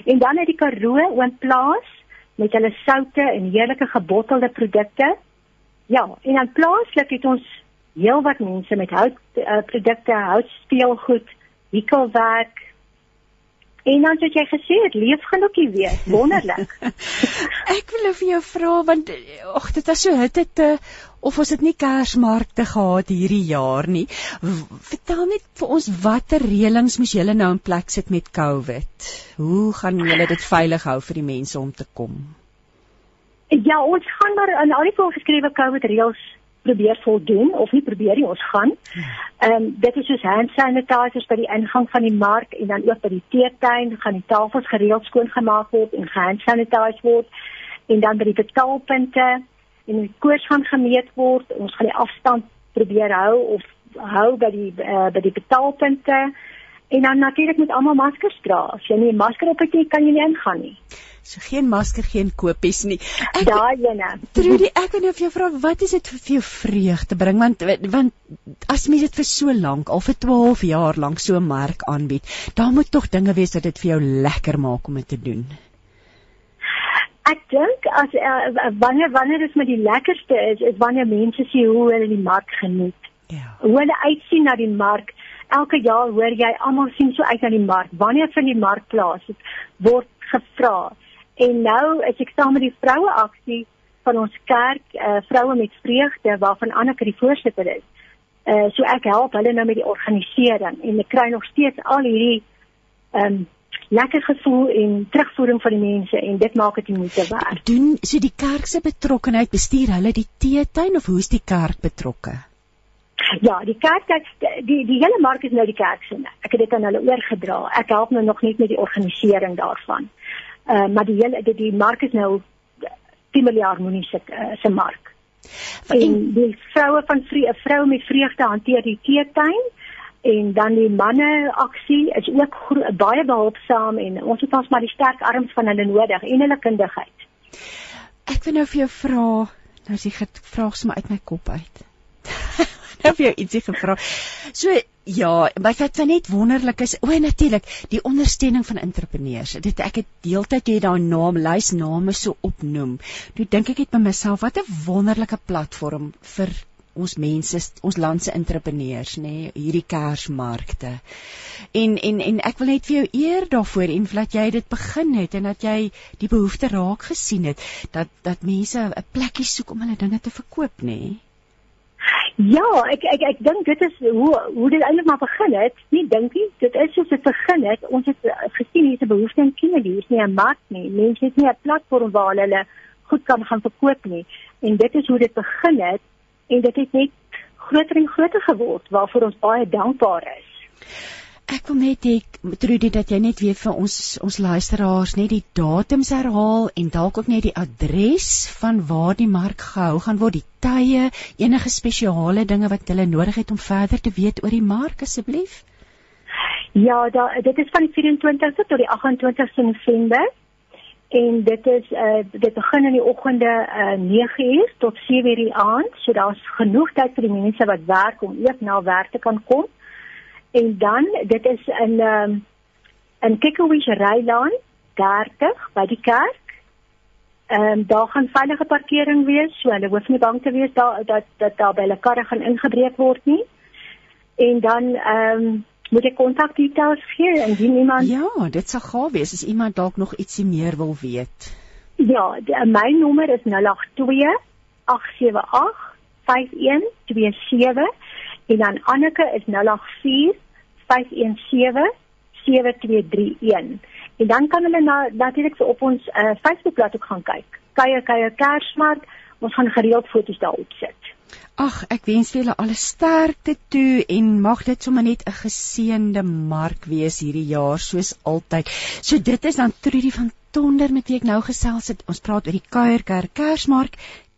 En dan het die Karoo oom plaas met hulle soute en heerlike gebottelde produkte. Ja, en dan plaaslik het ons heelwat mense met hout uh, produkte, wikkelwerk. En dan het jy gesê dit leef gelukkig weer. Wonderlik. (laughs) ek wil vir jou vra want ag dit is so hitte te of ons het nie kersmarkte gehad hierdie jaar nie. Vertel net vir ons watter reëlings moes julle nou in plek sit met COVID? Hoe gaan julle dit veilig hou vir die mense om te kom? Ja, ons gaan maar aan al die voorgeskrewe COVID reëls probeer voldoen of nie probeer nie ons gaan. Ehm um, dit is soos hand sanitizers by die ingang van die mark en dan ook by die teetuin gaan die tafels gereeld skoongemaak word en hand sanitize word en dan by die betaalpunte en die koers gaan gemeet word. Ons gaan die afstand probeer hou of hou by die uh, by die betaalpunte en dan natuurlik moet almal maskers dra. As jy nie 'n masker op het nie, kan jy nie ingaan nie. So geen masker, geen kopies nie. Ek Daai ene. Trudy, ek wil nou vir jou vra, wat is dit vir jou vreugde bring want want as mens dit vir so lank, al vir 12 jaar lank so 'n mark aanbied, dan moet tog dinge wees wat dit vir jou lekker maak om dit te doen. Ek dink as uh, wanneer wanneer dit met die lekkerste is, is wanneer mense sien hoe hulle die mark geniet. Ja. Hoe hulle uitsien na die mark. Elke jaar hoor jy almal sien so uit na die mark. Wanneer van die mark plaas word gevra En nou is ek saam met die vroue aksie van ons kerk, uh, vroue met vreugde waarvan Anneke die voorsitter is. Uh so ek help hulle nou met die organisering en ek kry nog steeds al hierdie ehm um, lekker gevoel en terugvoering van die mense en dit maak dit moeite werd. Doen so die kerk se betrokkenheid bestuur hulle die teetuin of hoe is die kerk betrokke? Ja, die kerk die die, die hele mark is nou die kerk se. Ek het dit aan hulle oorgedra. Ek help nou nog net met die organisering daarvan. Uh maar die hele die, die mark is nou 10 miljard moenie se uh, se mark. En die vroue van vrye vrou met vreugde hanteer die teetuin en dan die manne aksie is ook baie behulpsaam en ons het ons maar die sterk arms van hulle nodig en hulle kundigheid. Ek wil nou vir jou vra, nou as jy vra sommer uit my kop uit. (laughs) vir jou ietsie gevra. So ja, maar wat sy net wonderlik is, o natuurlik, die ondersteuning van entrepreneurs. Dit ek het deeltyd jy daai naam lys name so opnoem. Toe dink ek net by myself, wat 'n wonderlike platform vir ons mense ons land se entrepreneurs nê nee, hierdie kersmarkte. En en en ek wil net vir jou eer daarvoor en dat jy dit begin het en dat jy die behoefte raak gesien het dat dat mense 'n plekkie soek om hulle dinge te verkoop nê. Nee. Ja, ek ek ek dink dit is hoe hoe dit eintlik maar begin het. Nie dink nie, dit is soos dit begin het. Ons het gesien hier's 'n behoefte in Kenia, hier is nie 'n mark nie. Mense het nie 'n platform waar hulle goed kan gaan verkoop nie. En dit is hoe dit begin het en dit het net groter en groter geword waarvoor ons baie dankbaar is. Ek wil net hê Trudy dat jy net weer vir ons ons luisteraars net die datums herhaal en dalk ook net die adres van waar die mark gehou gaan word, die tye, enige spesiale dinge wat hulle nodig het om verder te weet oor die mark asseblief. Ja, da, dit is van die 24ste tot die 28ste November en dit is uh dit begin in die oggende uh 9uur tot 7uur die aand so daar's genoeg tyd vir die mense wat werk om ook na werk te kan kom en dan dit is in um in Kikkowish Rylaan 30 by die kerk ehm um, daar gaan veilige parkering wees so hulle hoef nie bang te wees daar dat dat daar by hulle karre gaan ingebreek word nie en dan ehm um, moet ek kontakdetails gee indien iemand Ja, dit sal gaaf wees as iemand dalk nog ietsie meer wil weet. Ja, die, my nommer is 082 878 5127 en dan Anneke is 084 517 7231. En dan kan hulle na natuurlik op ons uh, Facebookblad ook gaan kyk. Kuier kuier Kersmark, ons gaan gereeld foto's daarop sit. Ag, ek wens vir julle alle sterkte toe en mag dit sommer net 'n geseënde mark wees hierdie jaar soos altyd. So dit is dan Trudy van Tonder met wie ek nou gesels het. Ons praat oor die Kuierkerk Kersmark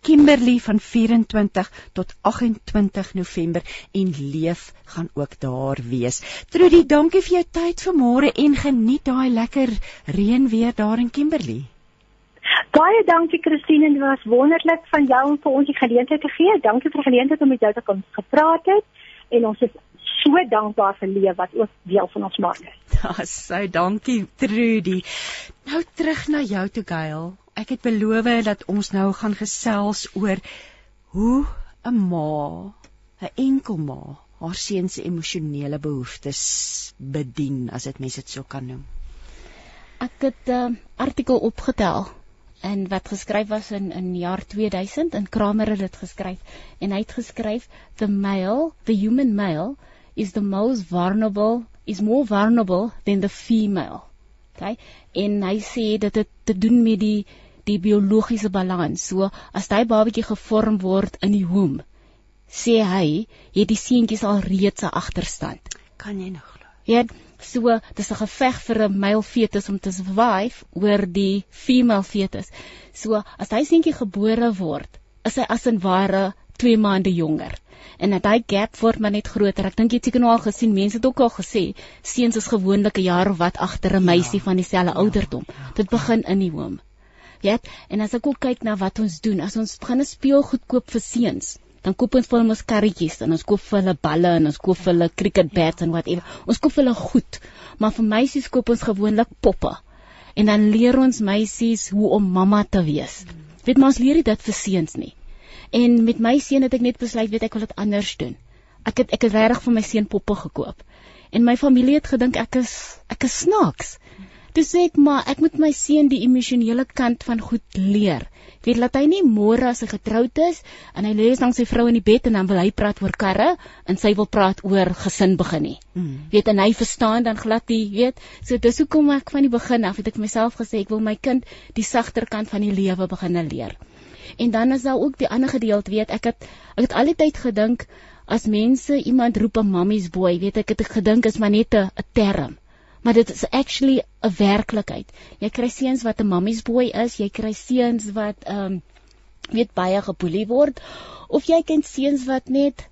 Kimberley van 24 tot 28 November en leef gaan ook daar wees. Trudy, dankie vir jou tyd vanmôre en geniet daai lekker reën weer daar in Kimberley. Baie dankie Christine, dit was wonderlik van jou om vir ons die geleentheid te gee. Dankie vir die geleentheid om met jou te kom gepraat het en ons is so dankbaar vir Lee wat ook deel van ons maak is. (laughs) Ja, so dankie Trudy. Nou terug na jou toe Gail. Ek het beloof dat ons nou gaan gesels oor hoe 'n ma, 'n enkel ma, haar seun se emosionele behoeftes bedien, as dit mense dit so kan noem. Ek het 'n uh, artikel opgetel en wat geskryf was in in jaar 2000 en Kramer het dit geskryf. En hy het geskryf the male the human male is the most vulnerable is more vulnerable than the female. Okay en hy sê dit te doen met die die biologiese balans so as daai babatjie gevorm word in die womb sê hy het die seentjies al reeds 'n agterstand kan jy nog Ja, so dis 'n geveg vir 'n male fetus om te survive oor die female fetus. So as hy seentjie gebore word, is hy as en ware 2 maande jonger. En dat hy gap word maar net groter. Ek dink jy het seker nou al gesien, mense het ook al gesê, seuns is gewoonlik 'n jaar of wat agter 'n meisie ja, van dieselfde ja, ouderdom. Ja, Dit begin in die home. Ja, en as ek ook kyk na wat ons doen, as ons begin 'n speelgoed koop vir seuns, dan koop ons vir hulle mos karretjies en ons koop vir hulle balle en ons koop vir hulle cricket bats en whatever. Ons koop vir hulle goed. Maar vir meisies koop ons gewoonlik poppe. En dan leer ons meisies hoe om mamma te wees. Weet maar ons leer dit vir seuns nie. En met my seun het ek net besluit weet ek wil dit anders doen. Ek het ek het regtig vir my seun poppe gekoop. En my familie het gedink ek is ek is snaaks. Toe sê ek maar ek moet my seun die emosionele kant van goed leer. Weet laat hy nie môre as hy getroud is en hy lê langs sy vrou in die bed en dan wil hy praat oor karre en sy wil praat oor gesin begin nie. Mm. Weet en hy verstaan dan glad nie, weet. So dis hoekom ek van die begin af het ek myself gesê ek wil my kind die sagter kant van die lewe begin leer. En dan is daar ook die ander gedeelte, weet ek het ek het al die tyd gedink as mense iemand roep 'n mammy's boy, weet ek het gedink is maar net 'n term. Maar dit is actually 'n werklikheid. Jy kry seuns wat 'n mammy's boy is, jy kry seuns wat ehm um, weet baie geboelie word of jy ken seuns wat net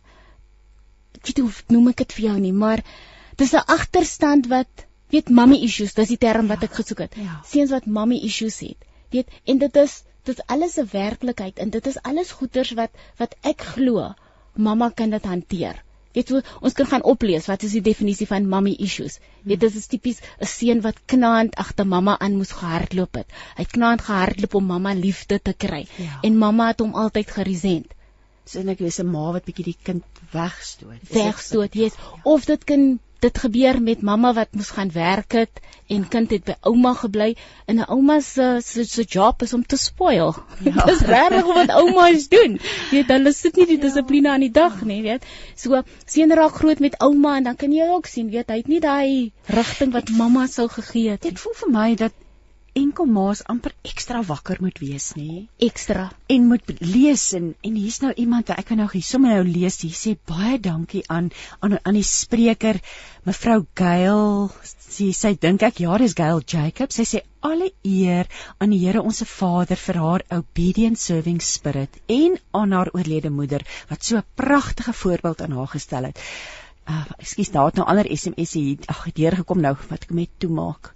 ek weet hoe noem ek dit vir jou nie, maar dis 'n agterstand wat weet mommy issues, dis die term wat ek gesoek het. Ja. Seuns wat mommy issues het. Weet en dit is dit is alles 'n werklikheid en dit is alles goeters wat wat ek glo mamma kan dit hanteer. Weet jy, ons kan gaan oplees wat is die definisie van mommy issues. Weet dit is tipies 'n seun wat knaand agter mamma aan moes gehardloop het. Hy het knaand gehardloop om mamma liefde te kry Ja. en mamma het hom altyd geresent. So net wees 'n ma wat bietjie die kind wegstoot. Is Wegstoot, yes. Of dit kan dit gebeur met mamma wat moes gaan werk het en kind het by ouma gebly en 'n ouma se se se job is om te spoil. Ja. (laughs) Dis regtig wat oumas doen. (laughs) Jy weet hulle sit nie die dissipline aan die dag nie, weet. So seun raak groot met ouma en dan kan jy ook sien, weet, hy het nie daai rigting wat mamma sou gegee het. Dit voel vir my dat enkel ma's amper ekstra wakker moet wees, nê? Ekstra. En moet lees en en hier's nou iemand wat ek kan nou hier sommer nou lees. Hier sê baie dankie aan aan aan die spreker mevrou Gail. Sy sy dink ek ja, dis Gail Jacob. Sy sê alle eer aan die Here ons Vader vir haar obedient serving spirit en aan haar oorlede moeder wat so 'n pragtige voorbeeld aan haar gestel het. Uh, ekskuus, daar het nou ander SMS hier. Ag, het deur gekom nou wat ek met toemaak.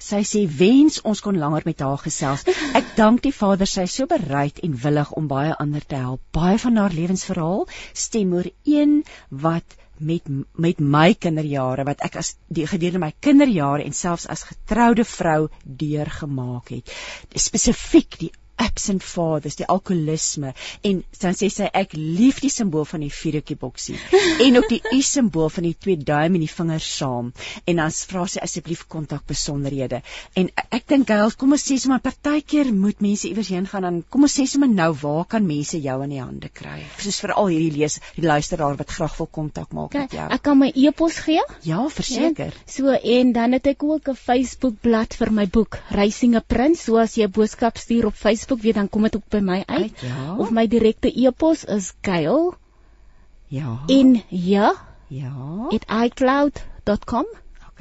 Sy sê wens ons kon langer met haar gesels. (laughs) Ek dank die Vader sy is so bereid en willig om baie ander te help. Baie van haar lewensverhaal stem ooreen wat met met my kinderjare wat ek as die gedurende my kinderjare en selfs as getroude vrou deurgemaak het. Spesifiek die absent fathers, die alkoholisme en dan sê sy ek lief die simbool van die vuurtjie boksie. (laughs) En ook die U simbool van die twee duim en die vingers saam. En dan vra sy asseblief kontak besonderhede. En ek dink Gail kom ons sê sommer partykeer moet mense iewers heen gaan dan kom ons sê sommer nou waar kan mense jou in die hande kry? Soos veral hierdie lees die luisteraar wat graag wil kontak maak Okay, met jou. ek kan my e-pos gee. ja verseker. So en dan het ek ook 'n Facebook bladsy vir my boek Racing a Prince. So as jy 'n boodskap stuur op Facebook, weet dan kom dit ook by my uit. Uit, ja. Of my direkte e-pos is gail ja en ja ja @icloud.com.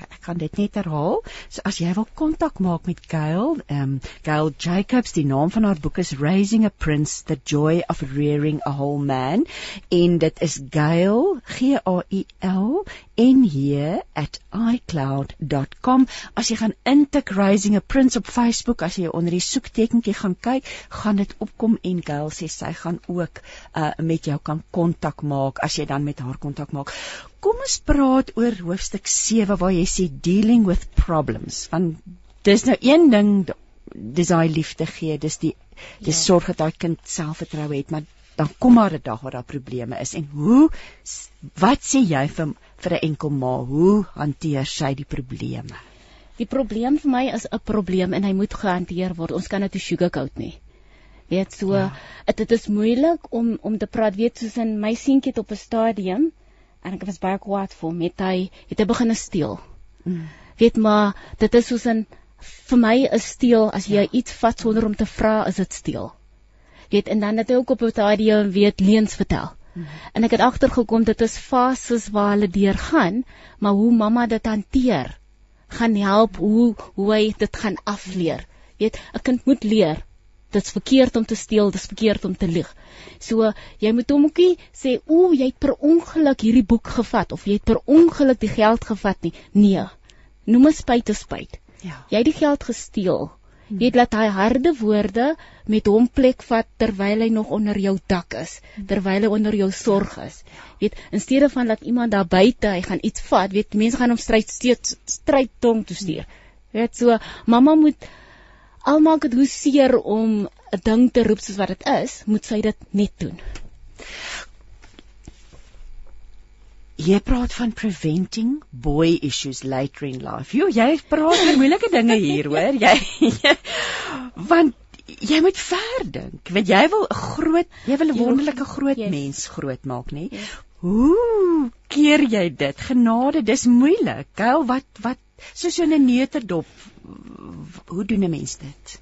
Ek kan dit net herhaal. So as jy wil kontak maak met Gail, ehm um, Gail Jacobs, die naam van haar boek is Raising a Prince: The Joy of Rearing a Whole Man en dit is Gail G A I L en hier at icloud.com. As jy gaan intik Raising a Prince op Facebook, as jy onder die soektekentjie gaan kyk, gaan dit opkom en Gail sê sy gaan ook uh, met jou kan kontak maak as jy dan met haar kontak maak. Kom ons praat oor hoofstuk 7 waar jy sê dealing with problems. Want dis nou een ding dis daai liefde gee, dis die dis ja. sorg dat daai kind selfvertroue het, maar dan kom maar 'n dag waar daar probleme is en hoe wat sê jy vir vir 'n enkel ma, hoe hanteer sy die probleme? Die probleem vir my is 'n probleem en hy moet gehanteer word. Ons kan dit nie sugarcoat nie. Weet so, Ja. dit dit is moeilik om om te praat weet soos in my seentjie het op 'n stadium en ek was baie kwaad vir hom, het hy het hy begin steel. Mm. Weet maar, dit is soos 'n vir my is steel as jy ja. iets vat sonder om te vra, is dit steel. Weet en dan het hy ook op 'n stadium weet leuns vertel. Mm. En ek het agtergekom dit is fases waar hulle deurgaan, maar hoe mamma dit hanteer gaan help hoe hoe hy dit gaan afleer. Weet, 'n kind moet leer. Dit's verkeerd om te steel, dit's verkeerd om te lieg. So jy moet hom ookie sê, "O, jy het per ongeluk hierdie boek gevat of jy het per ongeluk die geld gevat nie." Nee. Noem 'n spyt 'n spyt. Ja. Jy het die geld gesteel. Jy het laat hy harde woorde met hom plek vat terwyl hy nog onder jou dak is, terwyl hy onder jou sorg is. Weet, in steede van dat iemand daar buite hy gaan iets vat, weet mense gaan hom stryd steeds stryd tong toe stuur. Weet so, mamma moet al maak dit hoe seer om 'n ding te roep soos wat dit is, moet sy dit net doen. jy praat van preventing boy issues later in life. Jo, jy praat oor moeilike dinge hier, hoor. Jy, jy want jy moet ver dink. Want jy wil 'n groot, jy wil 'n wonderlike groot yes. mens groot maak, nê? Yes. Hoe keer jy dit? Genade, dis moeilik. Kyl, wat wat soos 'n neuterdop. Hoe doen 'n mens dit?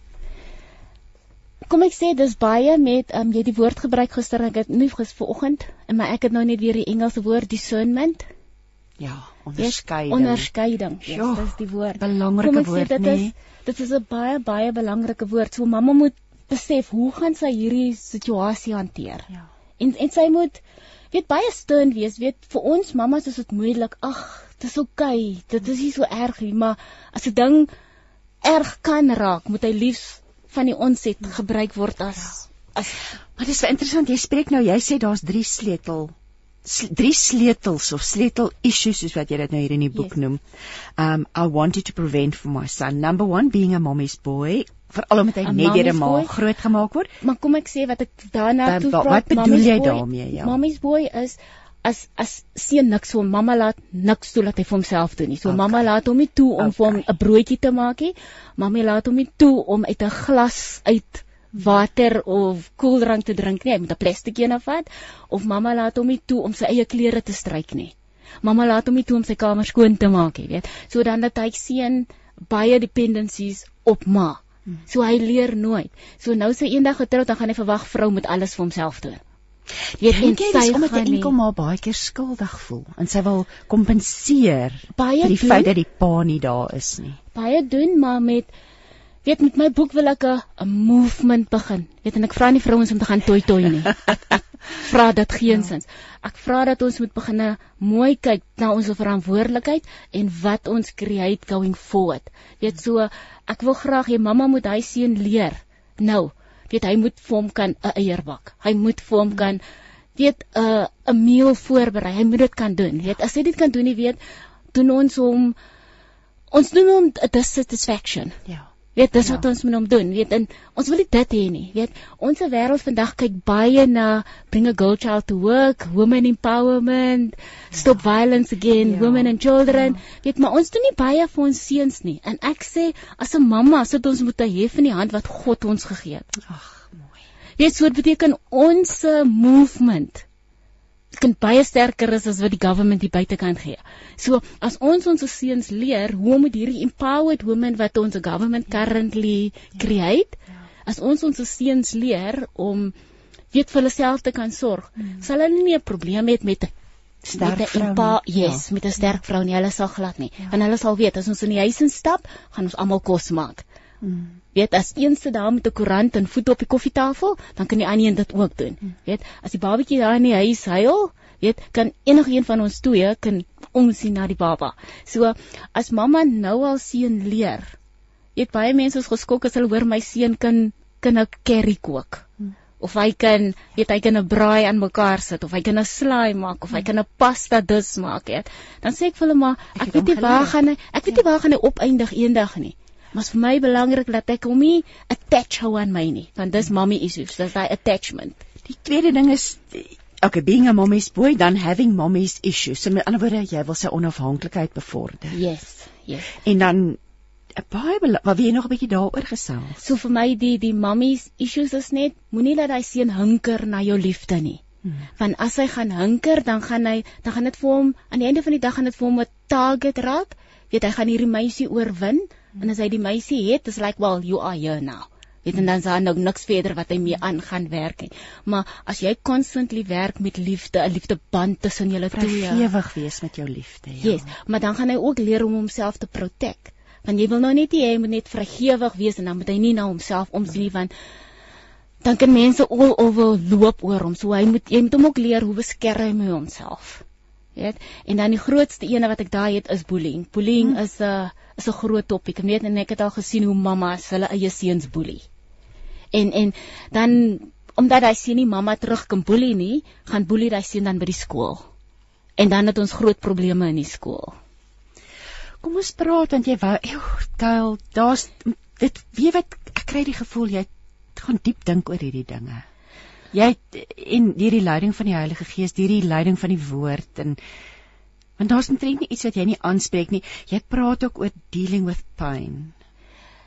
Kom ek sê dis baie met um, jy die woord gebruik gister ek het nie gister vanoggend maar ek het nou net weer die Engelse woord discernment. Ja, onderskeiding. Yes, onderskeiding. Ja, yes, dis die woord. Belangrike woord, nee. Dit is dit is 'n baie baie belangrike woord. So mamma moet besef hoe gaan sy hierdie situasie hanteer. Ja. En en sy moet weet baie steun wees. Weet vir ons mammas is dit moeilik. Ag, dit is oukei. Okay. Dit is nie so erg nie, maar as 'n ding erg kan raak, moet hy liefs van die onset gebruik word as ja. as Maar dis interessant, jy spreek nou, jy sê daar's drie sleutel drie sleutels of sleutel issues soos wat jy dit nou hier in die boek yes. noem. Um I wanted to prevent for my son. Number 1 being a mommy's boy, veral omdat hy a net deur 'n ma groot gemaak word. Maar kom ek sê wat ek daarna toe vra. Wat bedoel jy boy, daarmee? Ja. Mommy's boy is as as seun niks so mamma laat niks toe laat hy vir homself doen nie. So okay. mamma laat hom nie toe om okay. vir hom 'n broodjie te maak nie. Mamma laat hom nie toe om uit 'n glas uit water of koeldrank te drink nie. Hy moet 'n plastiek een afvat of mamma laat hom nie toe om sy eie klere te stryk nie. Mamma laat hom nie toe om sy kamer skoon te maak nie, weet. So dan dat hy sien baie dependencies op ma. Hmm. So hy leer nooit. So nou sy eendag getroud, dan gaan hy verwag vrou moet alles vir homself doen. Jy weet jy sy omdat die enkel maar baie keer skuldig voel en sy wil kompenseer baie vir die doen, feit dat die pa nie daar is nie. Baie doen maar met weet met my boek wil ek 'n movement begin. Weet en ek vra nie vrouens om te gaan toi toi nie. vra dit geensins. Ek vra dat ons moet begin mooi kyk na ons verantwoordelikheid en wat ons create going forward. Weet so ek wil graag hê mamma moet hy seun leer. Nou, weet hy moet vir hom kan 'n eier bak. Hy moet vir hom kan weet 'n uh, 'n meal voorberei. Hy moet dit kan doen. Weet as hy dit kan doen, jy weet, doen ons hom ons doen hom 'n dissatisfaction. Ja. Weet, dis ja. wat ons moet hom doen. Weet, en ons wil dit hê nie. Weet, ons wêreld vandag kyk baie na bring a girl child to work, women empowerment, ja. stop violence again, ja. women and children. Ja. Weet, maar ons doen nie baie vir ons seuns nie. En ek sê as 'n mamma, sit ons moet 'n hef in die hand wat God ons gegee het. Ag, mooi. Weet, so beteken ons movement kan baie sterker is as wat die government die buitekant gee. So as ons ons seuns leer hoe om met hierdie empowered women wat ons government currently create, as ons ons seuns leer om weet vir hulle self te kan sorg, hmm. sal hulle nie 'n probleem hê met sterk vrou. Yes, ja. met 'n sterk vrou nie, hulle sal glad nie. Ja. Want hulle sal weet as ons in die huis instap, gaan ons almal kos maak. Hmm. Weet as een sit daar met 'n koerant en voet op die koffietafel, dan kan die ander een dit ook doen. Hmm. Weet, as die babatjie daar in die huis huil, weet, kan enige een van ons twee kan omsien na die baba. So as mamma nou al seun leer. Weet baie mense is geskok as hulle hoor my seun kan kan 'n curry kook. Hmm. Of hy kan, weet hy kan 'n braai aan mekaar sit of hy kan 'n slaai maak of hy kan 'n pasta dis maak, weet. Dan sê ek vir hulle maar ek, ek weet nie waar gaan hy ek weet nie ja. waar gaan hy opeindig eendag nie. Maar vir my belangrik dat ek hom nie attach hou aan my nie, want dis mommy issues, dis daai attachment. Die tweede ding is okay, being a mommy's boy, dan having mommy's issues. So met ander woorde, jy wil sy onafhanklikheid bevorder. Yes, yes. En dan 'n baie wat wie nog 'n bietjie daaroor gesels. So vir my die die mommy's issues is net moenie dat hy seun hinker na jou liefde nie. Hmm. Want as hy gaan hinker, dan gaan hy dan gaan dit vir hom aan die einde van die dag gaan dit vir hom 'n target raak. Weet hy gaan hierdie meisie oorwin En as hy die meisie het, is like, well, you are here now. Weet en dan sal nou niks verder wat hy mee aan gaan werk nie. Maar as jy constantly werk met liefde, 'n liefdeband tussen julle twee, ewig wees met jou liefde, ja. Yes, maar dan gaan hy ook leer om homself te protect. Want jy wil nou net hê hy moet net vrygewig wees en dan moet hy nie na homself omsien nie want dan kan mense al oor loop oor hom. So hy moet jy moet hom ook leer hoe beskerm hy homself. Weet? En dan die grootste ene wat ek daai het is bullying. Bullying hmm. is 'n uh, is 'n groot topik. Weet en ek het al gesien hoe mammas hulle eie seuns boelie. En en dan omdat hy sien nie mamma terug kan boelie nie, gaan boelie hy sien dan by die skool. En dan het ons groot probleme in die skool. Kom ons praat want jy wou, Kyle, daar's dit weet wat ek kry die gevoel jy gaan diep dink oor hierdie dinge. Jy en hierdie leiding van die Heilige Gees, hierdie leiding van die woord en Want daar's omtrent nie iets wat jy nie aanspreek nie. Jy praat ook oor dealing with pain.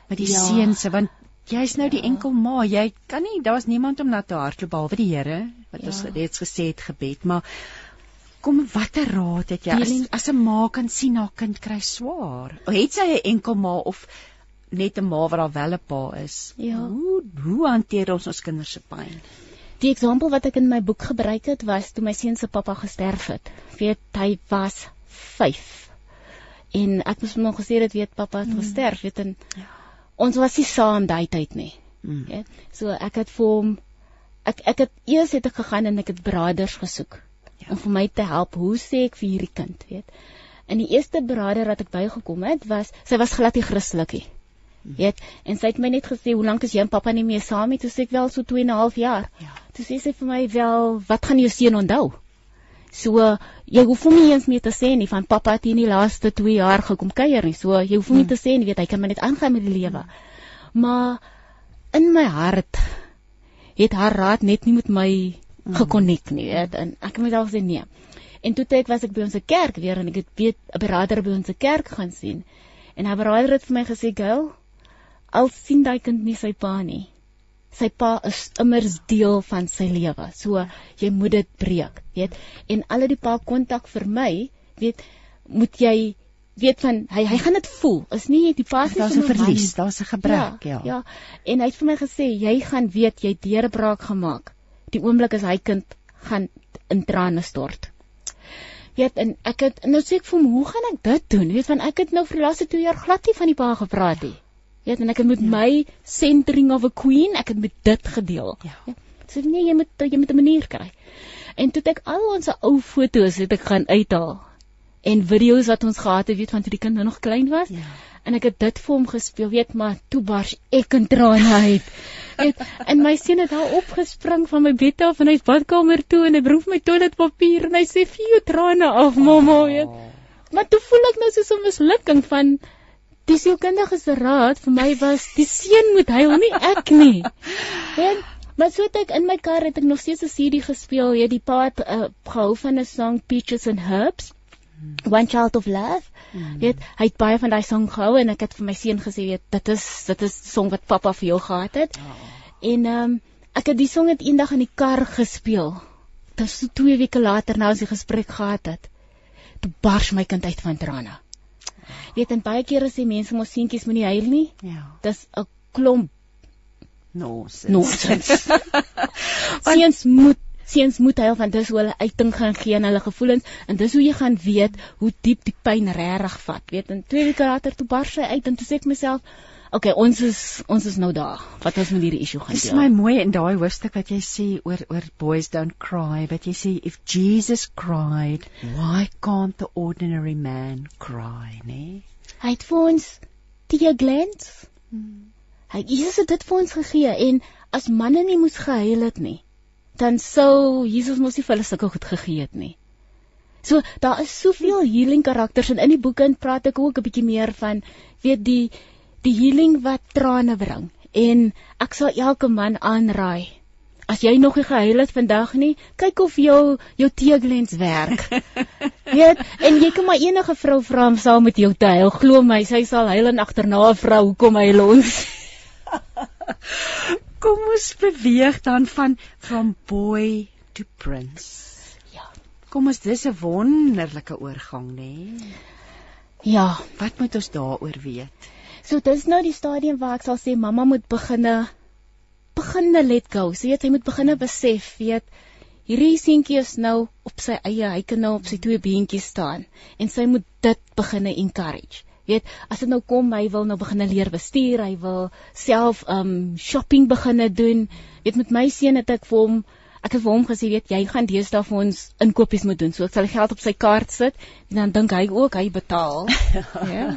Met die Ja. seuns, want jy's nou die enkel ma. Jy kan nie, daar's niemand om na te hardloop behalwe die Here wat Ja. ons reeds gesê het gebed, maar kom watter raad het jy as, Dealing- as 'n ma kan sien haar kind kry swaar? Of het sy 'n enkel ma of net 'n ma wat daar wel 'n pa is? Ja. Hoe hoe hanteer ons ons kinders se pyn? Die voorbeeld wat ek in my boek gebruik het was toe my seun se pappa gesterf het. Weet hy was 5. En ek moes hom gesê het weet pappa het gesterf, weet en Ja. ons was nie saam daai tyd nie. Mm. Weet? So ek het vir hom ek ek het eers het ek gegaan en ek het broeders gesoek Ja. om vir my te help. Hoe sê ek vir hierdie kind, weet? En die eerste broeder wat ek bygekom het, was sy was glad nie Christelikie. Weet? En sy het my net gesê, "Hoe lank is jy en pappa nie meer saam nie?" Toe sê ek wel so 2 en 'n half jaar. Ja. Toe sê sy vir my wel, "Wat gaan jou seun onthou?" So jy hoef hom nie eens meer te sê nie van pappa het hier nie laaste 2 jaar gekom kuier nie. So jy hoef hom nie te sê nie, weet hy kan maar net aangaan met die lewe. Maar in my hart het haar raad net nie met my gekonnek nie, weet en ek het myself gesê nee. En toe ek was ek by ons kerk weer en ek het weet 'n broeder by ons kerk gaan sien. En haar broeder het vir my gesê, "Girl, al sien daai kind nie sy pa nie. Sy pa is immers deel van sy lewe. So jy moet dit breek, weet? En al die pa kontak vir my, weet, moet jy weet van hy hy gaan dit voel. Is nie die pa is nie sommer verlies, daar's 'n gebrek, ja. Ja. En hy het vir my gesê jy gaan weet jy deurbraak gemaak. Die oomblik as hy kind gaan in trane stort. Weet en ek het nou sê ek vir hom, hoe gaan ek dit doen? Weet van ek het nou vir die laaste 2 jaar glad nie van die pa gepraat nie. Weet en ek het met ja. my centering of a queen, ek het met dit gedeel. Ja. So nee, jy moet jy moet 'n manier kry. En toe ek al ons ou foto's het ek gaan uithaal en video's wat ons gehad het, weet van toe die kind nou nog klein was. Ja. En ek het dit vir hom gespeel, weet maar toe bars ek in trane uit. Weet, en my seun het daar opgespring van my bed af en hy's badkamer toe en hy bring vir my toiletpapier en hy sê vir jou trane af, mamma, weet. Maar toe voel ek nou soos 'n mislukking van die sielkundige se raad vir my was die seun moet huil, nie ek nie. (laughs) Weet, maar so het ek in my kar het ek nog steeds 'n CD gespeel, jy die pa het uh, gehou van 'n song Peaches and Herbs. One Child of Love. Mm. Weet, hy het baie van daai song gehou en ek het vir my seun gesê, weet, dit is dit is song wat pappa vir jou gehad het. Oh. En ehm um, ek het die song het eendag in die kar gespeel. Dit is so 2 weke later nou as die gesprek gehad het. Toe bars my kind uit van trane. Weet, en baie kere sê mense mos seentjies moenie huil nie. Ja. Dis 'n klomp Nonsens. nonsens. (laughs) (laughs) Seuns moet seuns moet huil want dis hoe hulle uiting gaan gee aan hulle gevoelens en dis hoe jy gaan weet hoe diep die pyn regtig vat. Weet, en twee weke later toe bars sy uit en toe sê ek myself, "Oké, okay, ons is ons is nou daar. Wat ons met hierdie issue gaan Dis deel." my mooi in daai hoofstuk wat jy sê oor oor boys don't cry, wat jy sê if Jesus cried, why can't the ordinary man cry, nee? Hy het vir ons die glans. Hy Jesus het dit vir ons gegee en as manne nie moes gehuil het nie, dan sou Jesus mos nie vir hulle sulke goed gegee het nie. So daar is soveel healing karakters en in die boeke en praat ek ook 'n bietjie meer van weet die die healing wat trane bring en ek sal elke man aanraai As jy nog nie gehuil het vandag nie, kyk of jou jou teeglens werk. (laughs) Weet, en jy kan maar enige vrou vra om saam met jou te huil. Glo my, sy sal huil en agterna 'n vrou hoekom huil ons. (laughs) Kom ons beweeg dan van from boy to prince. Ja. Kom ons dis 'n wonderlike oorgang, nê? Ja, Wat moet ons daaroor weet? So dis nou die stadium waar ek sal sê mamma moet beginne beginne let go. So jy weet, sy moet beginne besef, weet hierdie seentjie is nou op sy eie, hy kan nou op sy twee beentjies staan en sy moet dit beginne encourage. Weet, as dit nou kom, hy wil nou beginne leer bestuur, hy wil self um shopping beginne doen. Weet met my seun het ek vir hom ek het vir hom gesê, weet jy gaan deesdae vir ons inkopies moet doen. So ek sal geld op sy kaart sit en dan dink hy ook hy betaal. (laughs) ja.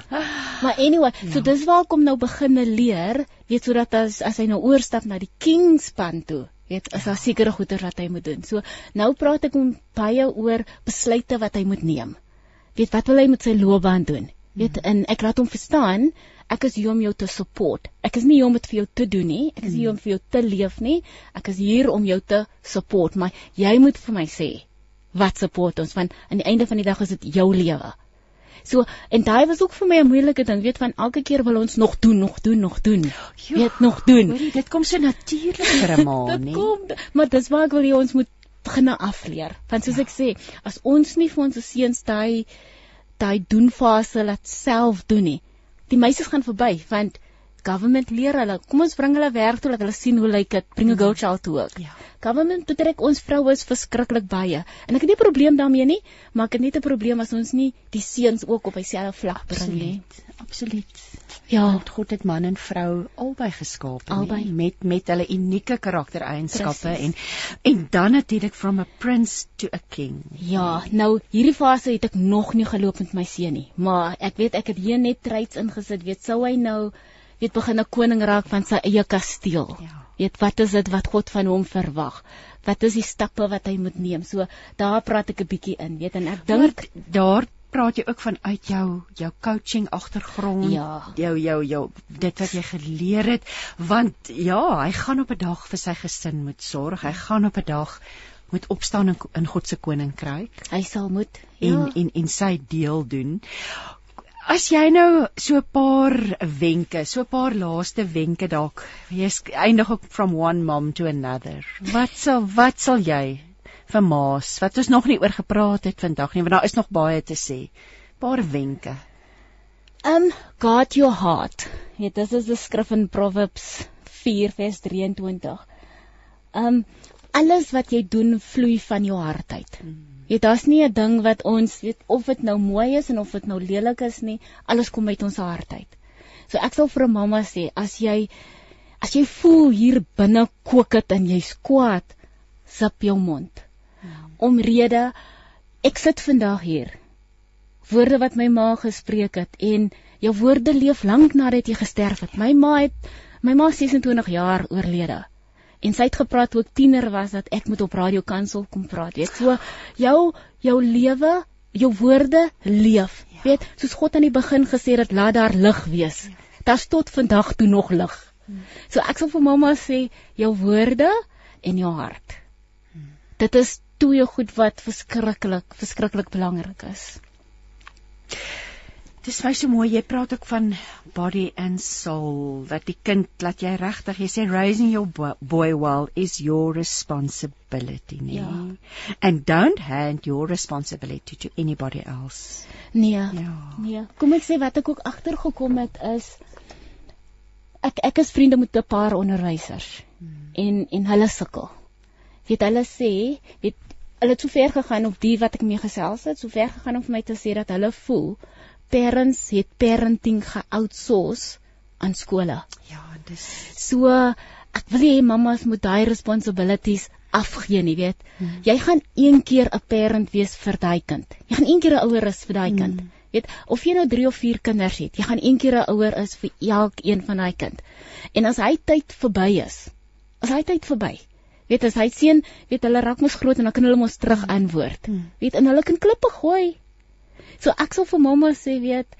Maar anyway, so dis waar kom nou beginne leer, weet sodat as as hy nou oorstap na die kingspan toe, weet is daar sekere goeie wat hy moet doen. So nou praat ek hom baie oor besluite wat hy moet neem. Weet wat wil hy met sy loopbaan doen? Weet en ek laat hom verstaan ek is hier om jou te support. Ek is nie hier om dit vir jou te doen nie. Ek is hier om vir jou te leef nie. Ek is hier om jou te support, maar jy moet vir my sê wat support ons want aan die einde van die dag is dit jou lewe. So en daai was ook vir my 'n moeilike ding, weet van elke keer wil ons nog doen, nog doen, nog doen. Ja, weet nog doen. Hoorie, dit kom so natuurlik vir 'n (laughs) ma, dit nee. kom, maar dis waar ek wil hê ons moet begin afleer. Want soos ja. ek sê, as ons nie vir ons seuns daai daai doen fase laat self doen nie, die meisies gaan verby want government leer hulle. Kom ons bring hulle werk toe dat hulle sien hoe lyk dit. Bring a girl child to work. Ja. Government betrek ons vroue is verskriklik baie. En ek het nie 'n probleem daarmee nie, maar ek het net 'n probleem as ons nie die seuns ook op dieselfde vlak bring nie. Absoluut. Ja, Want God het man en vrou albei geskaap Albei. met met hulle unieke karaktereienskappe en en dan natuurlik from a prince to a king. ja, nou hierdie fase het ek nog nie geloop met my seun nie, maar ek weet ek het hier net traits ingesit, weet sou hy nou weet begin 'n koning raak van sy eie kasteel. Ja. Weet wat is dit wat God van hom verwag? Wat is die stappe wat hy moet neem? So daar praat ek 'n bietjie in, weet en ek dink Dink daar praat jy ook van uit jou jou coaching agtergrond, Ja. jou jou jou dit wat jy geleer het, want ja, hy gaan op 'n dag vir sy gesin moet sorg. Hy gaan op 'n dag moet opstaan in, in God se koninkryk hy sal moet en ja. en en sy deel doen. As jy nou so 'n paar wenke, so 'n paar laaste wenke dalk, jy is- eindig ook from one mom to another. Wat sal wat sal jy vir ma's wat ons nog nie oor gepraat het vandag nie, want daar is nog baie te sê. Paar wenke. Um guard your heart. Ja, dit is 'n skrif in Proverbs 4 vers 23. Um alles wat jy doen vloei van jou hart uit. Jy daar's nie 'n ding wat ons weet of dit nou mooi is en of dit nou lelik is nie, alles kom uit ons hart uit. So ek sal vir 'n mamma sê, as jy as jy voel hier binne kook dit en jy's kwaad, sip jou mond. Omrede ek sit vandag hier woorde wat my ma gespreek het en jou woorde leef lank nadat jy gesterf het. My ma het my ma is 26 jaar oorlede. En sy het gepraat toe ek tiener was dat ek moet op Radio Kansel kom praat. Weet so jou jou lewe, jou woorde leef. Ja. Weet, soos God aan die begin gesê het laat daar lig wees. Ja. Daar's tot vandag toe nog lig. Hmm. So ek sal vir mamma sê jou woorde en jou hart. Hmm. Dit is twee goed wat verskriklik verskriklik belangrik is. Dis my so mooi jy praat ook van body and soul dat die kind laat jy regtig jy sê raising your bo- boy well is your responsibility nee. Ja. And don't hand your responsibility to anybody else. Nee. Ja. Nee. Kom ek sê wat ek ook agtergekom het is ek ek is vriende met 'n paar onderwysers hmm. en en hulle sukkel. Weet hulle sê, weet hulle het so ver gegaan op die wat ek mee gesels het, so ver gegaan om vir my te sê dat hulle voel parents het parenting ge-outsource aan skole. Ja, dis So ek wil hê mammas moet daai responsibilities afgee, nie weet. Hmm. Jy gaan een keer 'n parent wees vir daai kind. Jy gaan een keer 'n ouer is vir daai hmm. kind. Weet, of jy nou 3 of 4 kinders het, jy gaan een keer 'n ouer is vir elkeen van daai kind. En as hy tyd verby is, as hy tyd verby. Weet as hy sien, weet hulle raak mos groot en dan kan hulle mos terug antwoord. Hmm. Weet en hulle kan klippe gooi. So ek sal vir mamma sê, weet,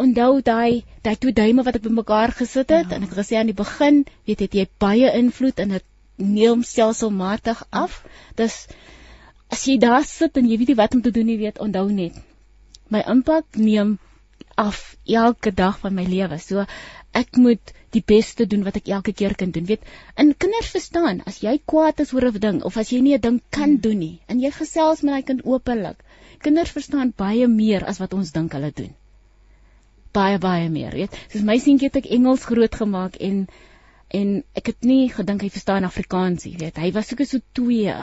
onthou daai daai twee duime wat ek bymekaar gesit het ja. en ek het gesê aan die begin, weet het jy baie invloed en dit neem stelselmatig af. Dis as jy daar sit en jy weet nie wat om te doen nie, weet onthou net. My impak neem af elke dag van my lewe. So ek moet die beste doen wat ek elke keer kan doen. Weet, en kinders verstaan, as jy kwaad is oor 'n ding of as jy nie 'n ding kan doen nie en jy gesels met daai kind openlik, kinders verstaan baie meer as wat ons dink hulle doen. Baie baie meer, weet. Soos my seentjie het ek Engels groot gemaak en en ek het nie gedink hy verstaan Afrikaans nie, weet. Hy was soos so 2.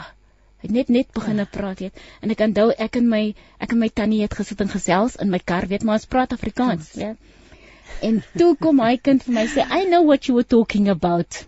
Hy het net net begin praat, weet. En ek onthou ek en my ek en my tannie het gesit en gesels in my kar, weet, maar ons praat Afrikaans, weet. En toe kom hy kind vir my sê, "I know what you were talking about."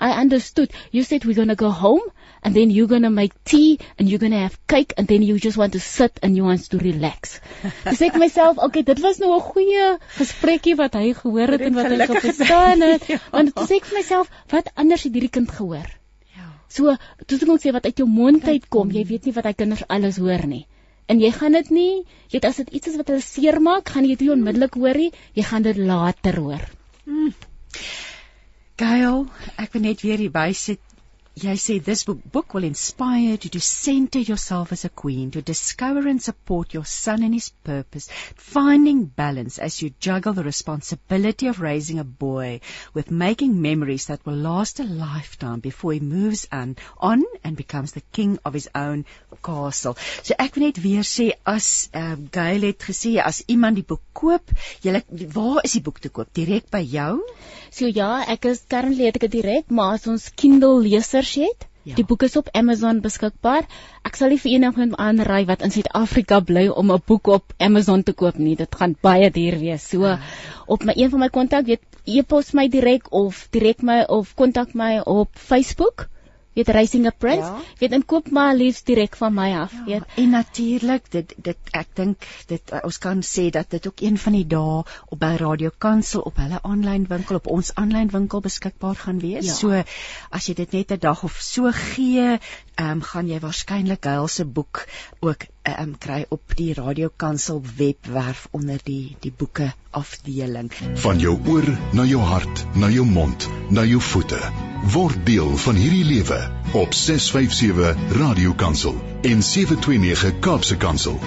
I understood. You said we're going to go home and then you're going to make tea and you're going to have cake and then you just want to sit and you want to relax. Dis ek myself, okay, dit was nou 'n goeie gesprekkie wat hy gehoor het en wat hy verstaan het. (laughs) ja. Want dis ek vir myself, wat anders het hierdie kind gehoor? Ja. So, toe moet sê wat uit jou mond uit kom, jy weet nie wat hy kinders alles hoor nie. En jy gaan dit nie, jy weet as dit iets is wat hulle seermaak, gaan jy dit nie onmiddellik hoor nie, jy gaan dit later hoor. Mm. Gail, ek wil net weer hier by sit. Jy sê this book, book will inspire you to center yourself as a queen, to discover and support your son and his purpose, finding balance as you juggle the responsibility of raising a boy with making memories that will last a lifetime before he moves on, on and becomes the king of his own castle. So ek wil net weer sê as uh, Gail het gesê as iemand die boek koop, jy waar is die boek te koop? Direk by jou? So ja, ek is currently het ek dit direk, maar as ons Kindle leser kinders het. Ja. Die boek is op Amazon beskikbaar. Ek sal nie vir enigiemand aanraai wat in Suid-Afrika bly om 'n boek op Amazon te koop nie. Dit gaan baie duur wees. So ja. op my een van my kontak weet e-pos my direk of direk my of kontak my op Facebook weet Racing a Prince ja. weet en koop maar liefs direk van my af ja. weet en natuurlik dit dit ek dink dit uh, ons kan sê dat dit ook een van die dae op by Radio Kansel op hulle aanlyn winkel op ons aanlyn winkel beskikbaar gaan wees ja. so as jy dit net 'n dag of so gee um, gaan jy waarskynlik Gail se boek ook um, kry op die Radio Kansel webwerf onder die die boeke afdeling. Van jou oor na jou hart na jou mond na jou voete. Word deel van hierdie lewe op 657 Radio Kansel en 729 Kaapse Kansel.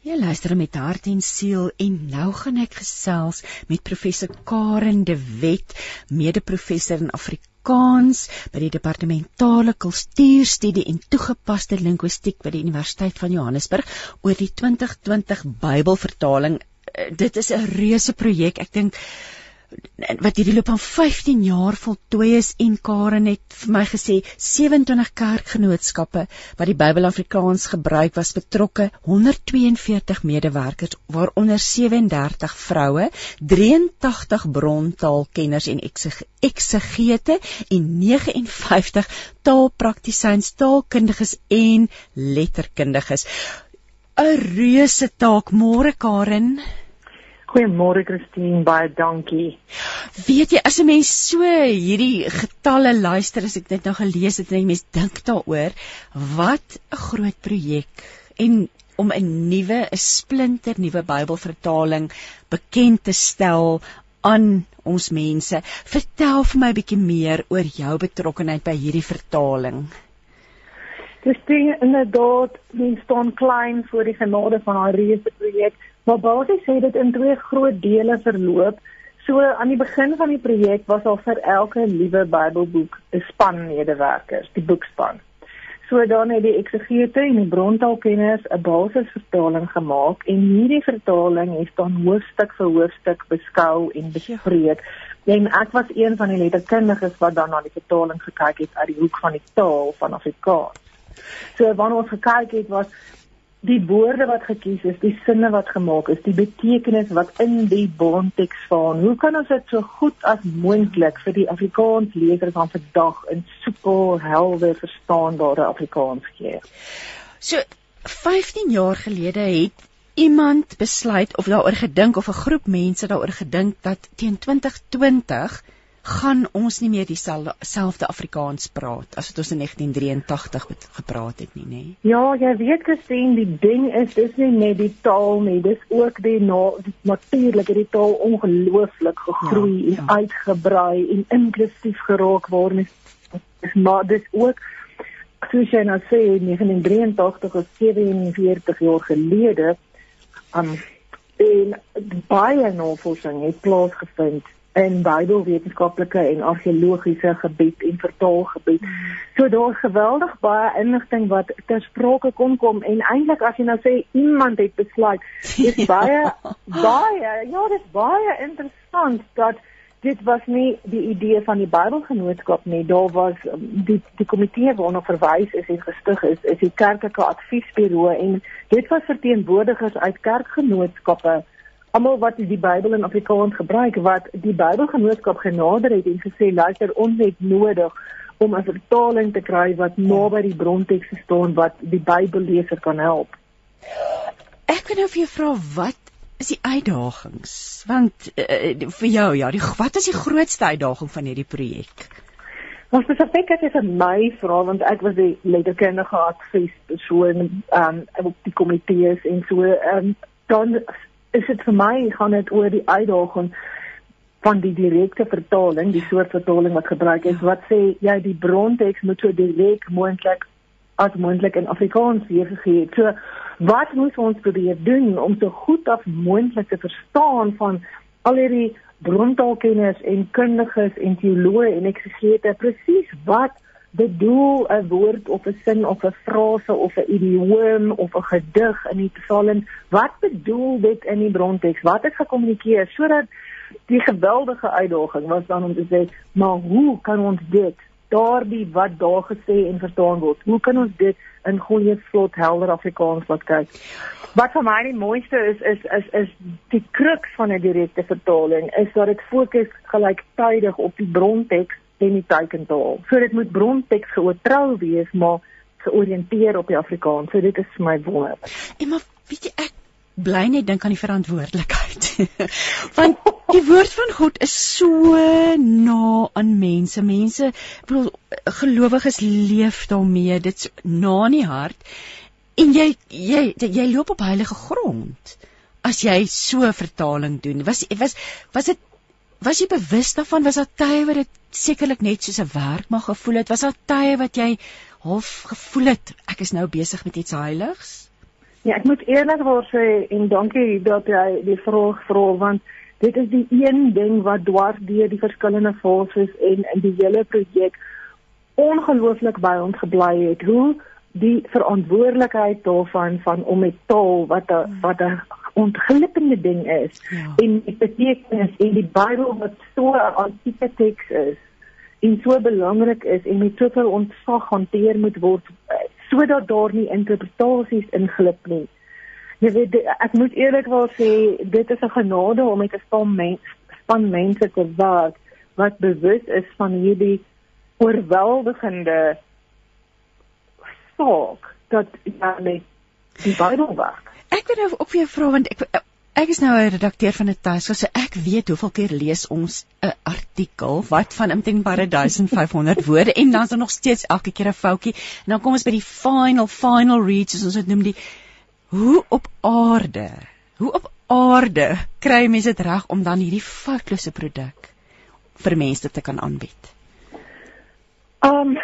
Jy luister met hart en siel en nou gaan ek gesels met professor Karen de Wet, mede-professor in Afrikaans Afrikaans by die departementale kultuurstudie en toegepaste linguistiek by die Universiteit van Johannesburg oor die 2020 Bybelvertaling. Eh, dit is 'n reuse projek. Ek dink wat hierdie loop van 15 jaar voltooi is en Karen het vir my gesê 27 kerkgenootskappe wat die Bybel Afrikaans gebruik was betrokke 142 medewerkers waaronder 37 vroue 83 brontaalkenners en eksegete en 59 taalpraktisyns taalkundiges en letterkundiges. 'n reuse taak. Môre Karen Goeiemôre Christine, baie dankie. Weet jy as 'n mens so hierdie getalle luister as ek dit nou gelees het en jy mens dink daaroor, wat 'n groot projek en om 'n nuwe, 'n splinter nuwe Bybelvertaling bekend te stel aan ons mense. Vertel vir my 'n bietjie meer oor jou betrokkeheid by hierdie vertaling. Dis ding inderdaad, mens staan klein voor die genade van haar reuse projek Maar basies sê dit in twee groot dele verloop. So aan die begin van die projek was al vir elke liewe Bybelboek 'n span medewerkers, die boekspan. So dan het die eksegete en die brontaalkenners 'n basisvertaling gemaak en hierdie vertaling het dan hoofstuk vir hoofstuk beskou en bespreek. En ek was een van die letterkundiges wat dan na die vertaling gekyk het uit die hoek van die taal van Afrikaans. So wanneer ons gekyk het was die woorde wat gekies is, die sinne wat gemaak is, die betekenis wat in die bondteks staan. Hoe kan ons dit so goed as moontlik vir die Afrikaans leser van vandag in soepel, helder, verstaanbare Afrikaans gee? So 15 jaar gelede het iemand besluit of daaroor gedink of 'n groep mense daaroor gedink dat teen 2020 gaan ons nie meer dieselfde selfde Afrikaans praat as wat ons in 1983 gepraat het nie, nê? Ja, jy weet gesien die ding is dis nie net die taal nie, dis ook die natuurlike die taal ongelooflik gegroei ja, ja. en uitgebrei en inklusief geraak waar mens maar dis ook soos jy nou sê 1983 of 47 jaar gelede um en baie navorsing het plaasgevind in Bybelwetenskaplike en argeologiese gebied en vertaalgebied. So daar's geweldig baie inligting wat ter sprake kon kom en eintlik as jy nou sê iemand het besluit, dis (laughs) ja. baie baie ja, dis baie interessant dat dit was nie die idee van die Bybelgenootskap nie. Daar was um, die die komitee waarna verwys is en gestig is, is die kerklike adviesbureau en dit was verteenwoordigers uit kerkgenootskappe almal wat die Bybel in Afrikaans gebruik wat die Bybelgenootskap genader het en gesê luister ons het nodig om 'n vertaling te kry wat naby die bronteks staan wat die Bybelleser kan help. Ek wil nou vir jou vra wat is die uitdagings? Want uh, vir jou ja, die wat is die grootste uitdaging van hierdie projek? Ons spesifiek het dit vir my vra want ek was die letterkundige advies persoon um, op die komitees en so um, dan is dit vir my gaan dit oor die uitdaging van die direkte vertaling, die soort vertaling wat gebruik is, wat sê jy die bronteks moet so direk moontlik as moontlik in Afrikaans weergegee het. So wat moet ons probeer doen om so goed as moontlik te verstaan van al hierdie brontaalkenners en kundiges en teoloë en eksegete presies wat bedoel 'n woord of 'n sin of 'n frase of 'n idioom of 'n gedig in die psalm wat bedoel dit in die bronteks wat is gekommunikeer sodat die geweldige uitdaging was dan om te sê, maar hoe kan ons dit daardie wat daar gesê en verstaan word? Hoe kan ons dit in goeie vlot helder Afrikaans laat kyk? Wat vir my die mooiste is is is is die kruks van 'n direkte vertaling is dat dit fokus gelyktydig op die bronteks en die teikentaal. So dit moet bronteks geoortrou wees, maar georiënteer op die Afrikaans. So dit is my wonder. En maar weet jy ek bly net dink aan die verantwoordelikheid. (laughs) Want die woord van God is so na aan mense. Mense, ek bedoel gelowiges leef daarmee. Dit's na in die hart. En jy jy jy loop op heilige grond as jy so vertaling doen. Was was was dit was jy bewus daarvan was daar tye wat dit sekerlik net soos 'n werk mag gevoel het? Was daar tye wat jy half gevoel het ek is nou besig met iets heiligs? Ja, ek moet eerlikwaar sê en dankie dat jy die vraag vra want dit is die een ding wat dwars deur die verskillende fases en in die hele projek ongelooflik by ons gebly het. Hoe die verantwoordelikheid daarvan van om met taal wat 'n wat 'n ontglippende ding is ja. en die betekenis in die Bybel wat so 'n antieke teks is en so belangrik is en met soveel ontsag hanteer moet word sodat daar nie interpretasies inglip nie. Jy weet ek moet eerlikwaar sê dit is 'n genade om met 'n span mense span mense te werk wat bewus is van hierdie oorweldigende saak dat ja net die Bybel werk. Ek wil nou op jou vra want ek Ek is nou 'n redakteur van 'n tydskrif, so ek weet hoeveel keer lees ons 'n artikel wat van omtrent 1500 woorde en dan is daar nog steeds elke keer 'n foutjie. En dan kom ons by die final final reads, soos ons dit noem, die hoe op aarde, hoe op aarde kry mense dit reg om dan hierdie foutlose produk vir mense te kan aanbied? Um,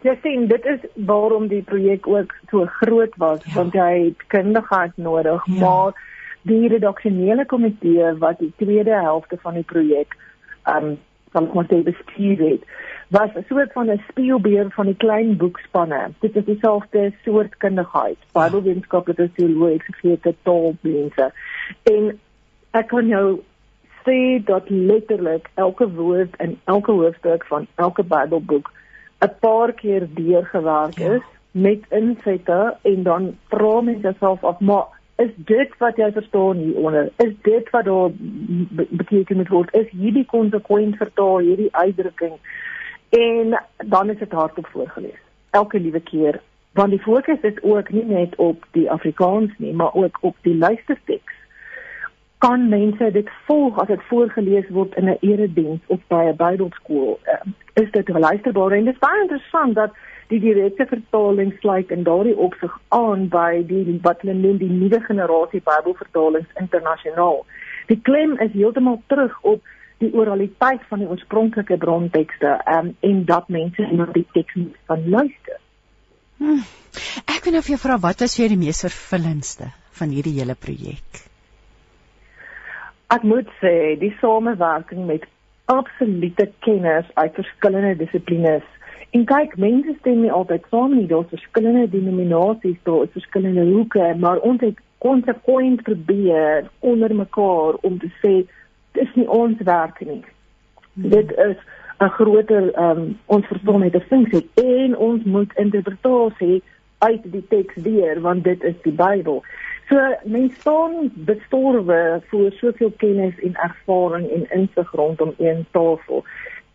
Ja, sien, dit is waarom die projek ook so groot was, ja. want jy het kundigheid nodig, ja. maar die redaksionele komitee wat die tweede helfte van die projek um van komitee bestuur het was 'n soort van 'n speelbeer van die klein boekspanne. Dit is dieselfde soort kundigheid. Bybelwetenskap het as teoloog eksegete taalmense. En ek kan jou sê dat letterlik elke woord in elke hoofstuk van elke Bybelboek 'n paar keer deurgewerk ja. is met insette en dan vra mens jouself af maar is dit wat jy verstaan hieronder? Is dit wat daar beteken moet word? Is hierdie konsekwent vertaal hierdie uitdrukking? En dan is dit hardop voorgeles elke liewe keer. Want die fokus is ook nie net op die Afrikaans nie maar ook op die luisterteks kan mense dit volg as dit voorgeles word in 'n erediens of by 'n Bybelskool uh, is dit luisterbaar en dit is baie interessant dat die direkte vertaling sluit in daardie opsig aan by die wat hulle noem die nuwe generasie Bybelvertalings internasionaal. Die klem is heeltemal terug op die oraliteit van die oorspronklike brontekste um, en dat mense na die teks van luister. Hmm. Ek wil nou vir jou vra wat was vir jou die mees vervullendste van hierdie hele projek? Ek moet sê die samewerking met absolute kenners uit verskillende dissiplines En kyk, mense stem nie altyd saam nie. Daar's verskillende denominasies, daar is verskillende hoeke, maar ons het konsekwent probeer onder mekaar om te sê dis nie ons werk nie. Hmm. Dit is 'n groter um, ons verstaan net 'n funksie en ons moet interpretasie uit die teks leer want dit is die Bybel. So mense staan bestorwe vir soveel kennis en ervaring en insig rondom een tafel.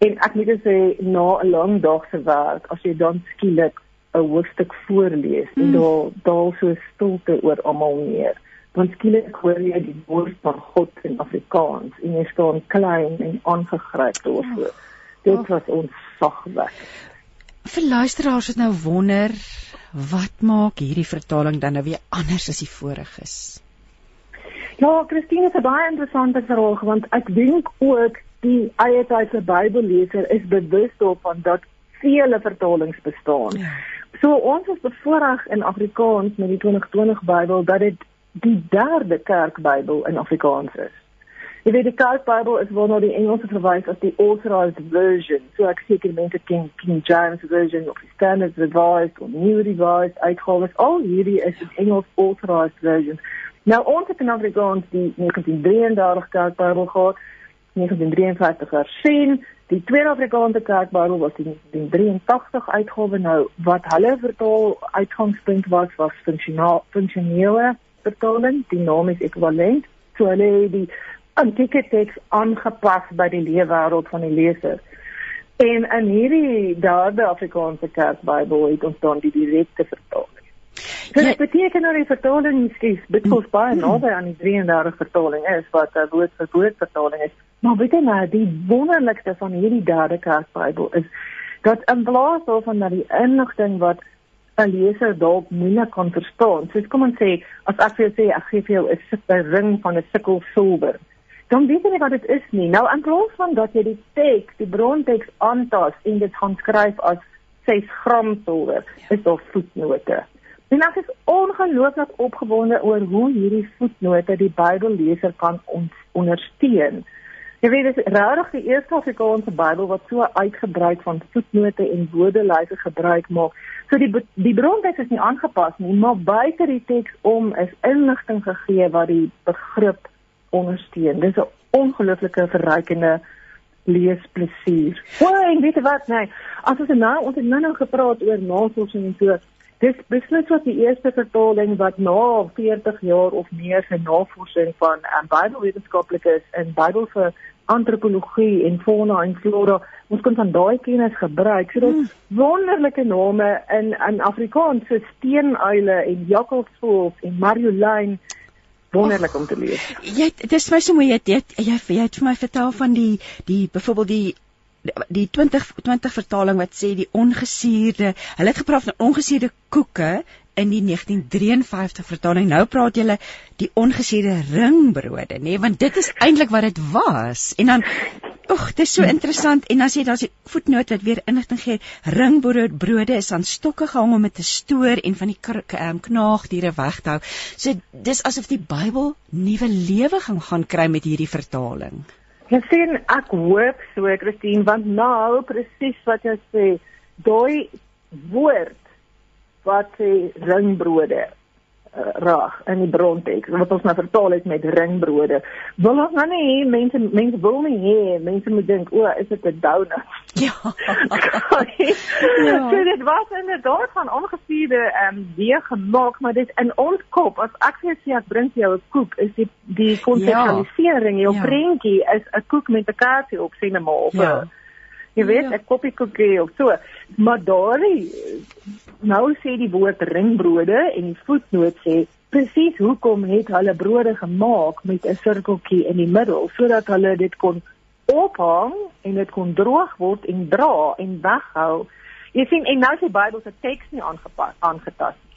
En ek moet sê na 'n lang dag se werk, as jy dan skielik 'n hoofstuk voorlees mm. en daar daal so stilte oor almal neer, dan skielik hoor jy die woord van God in Afrikaans en jy staan klein en aangegryp daarvoor. Oh. Dit oh. was ons sagwerk. Vir luisteraars wat nou wonder, wat maak hierdie vertaling dan nou weer anders as die vorige's? Ja, Christine is 'n baie interessante vraag want ek dink ook die eie tydse Bybelleser is bewus daarvan dat vele vertalings bestaan. Ja. So ons is bevoorreg in Afrikaans met die 2020 Bybel dat dit die derde kerkbybel in Afrikaans is. Jy weet die kerkbybel is waarna die Engelse verwys as die authorized version. So ek seker mense ken King James version of standard revised of new revised uitgawes. Al hierdie is die Engels authorized version. Nou ons het in Afrikaans die 1933 kerkbybel gehad 1953 hersien. Die Tweede Afrikaanse Kerkbybel was in 1983 uitgawe nou wat hulle vertaal uitgangspunt was was funksionaal funksionele vertaling. Die naam is ekwivalent. So hulle het die antieke teks aangepas by die leefwêreld van die leser. En in hierdie derde Afrikaanse Kerkbybel het ons dan die direkte vertaling. So dit beteken dat die vertaling skies bietjie baie naby aan die 33 vertaling is wat 'n woord vir woord vertaling is. Maar weet jy nou, die wonderlikste van hierdie derde Kersbybel is dat in plaas daarvan dat die inligting wat 'n leser dalk moeilik kan verstaan. Soos kom ons sê, as ek vir jou sê ek gee vir jou 'n ring van 'n sikkel silwer, dan weet jy nie wat dit is nie. Nou in plaas van dat jy die teks, die bronteks aantas en dit gaan skryf as 6 gram silwer, is daar voetnote. En ek is ongelooflik opgewonde oor hoe hierdie voetnote die Bybelleser kan ondersteun. Jy weet dit is regtig die eerste Afrikaanse Bybel wat so uitgebreid van voetnote en woordelyse gebruik maak. So die die bronteks is nie aangepas nie, maar buite die teks om is inligting gegee wat die begrip ondersteun. Dis 'n ongelooflike verrykende leesplesier. O, en weet jy wat, nee, as ons nou ons het nou nou gepraat oor navorsing en so Dis beslis wat die eerste vertaling wat na 40 jaar of meer se navorsing van um, Bybelwetenskaplikes in Bybel vir antropologie en fauna en flora ons kon van daai kennis gebruik. So dit hmm. wonderlike name in in Afrikaans so steenuile en jakkalsvoëls en marjolein wonderlik om te lees. Jy dis my so mooi jy jy jy, jy het vir my vertel van die die byvoorbeeld die die 2020 vertaling wat sê die ongesuurde, hulle het gepraat van ongesuurde koeke in die 1953 vertaling. Nou praat julle die ongesuurde ringbrode, nê, nee, want dit is eintlik wat dit was. En dan Ag, dit is so interessant en as jy daar's 'n voetnoot wat weer inligting gee, ringbrode brode is aan stokke gehang om dit te stoor en van die um, knaagdiere weg te hou. So dis asof die Bybel nuwe lewe gaan gaan kry met hierdie vertaling. Jy sien ek hoop so Christine want nou presies wat jy sê, daai woord wat sê ringbrode uh, raag in die bronteks wat ons nou vertaal het met ringbrode. Wil ons nou nie mense mense wil nie hê mense moet dink o, is dit 'n donut? (laughs) Ja. (laughs) ja. So dit was inderdaad van ongestuurde ehm um, weer gemaak, maar dit in ons kop as ek sê ek bring jou 'n koek, is die die konseptualisering, ja. jou ja. prentjie is 'n koek met 'n kaartjie op sien maar of ja. Jy weet, ja. 'n koppie koekie of so. Maar daai nou sê die woord ringbrode en die voetnoot sê presies hoekom het hulle brode gemaak met 'n sirkeltjie in die middel sodat hulle dit kon ophang en dit kon droog word en dra en weghou. Jy sien en nou is die Bybel se teks nie aangepas aangetast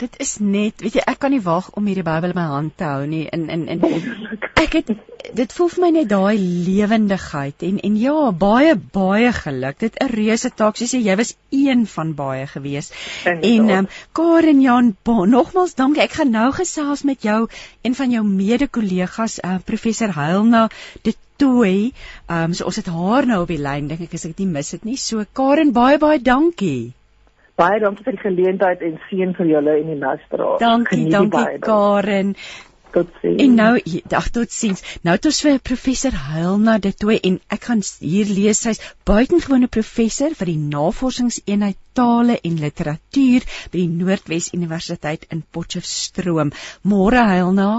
dit is net, weet jy, ek kan nie wag om hierdie Bybel in my hand te hou nie. In in in ek het dit voel vir my net daai lewendigheid en en ja, baie baie geluk. Dit 'n reuse taak. Jy sê jy was een van baie gewees. En ehm um, Karen Jan, nogmals dankie. Ek gaan nou gesels met jou, een van jou mede-kollegas, uh, professor Heilna dit toe. Ehm um, so ons het haar nou op die lyn, dink ek as ek dit nie mis het nie. So Karen, baie baie dankie baie dankie vir die geleentheid en seën vir julle en die luisteraars. Dankie, dankie Karen. Totsiens. En nou dag totsiens. Nou het ons vir professor Heilna dit toe en ek gaan hier lees sy's buitengewone professor vir die navorsingseenheid tale en literatuur by die Noordwes Universiteit in Potchefstroom. Môre Heilna.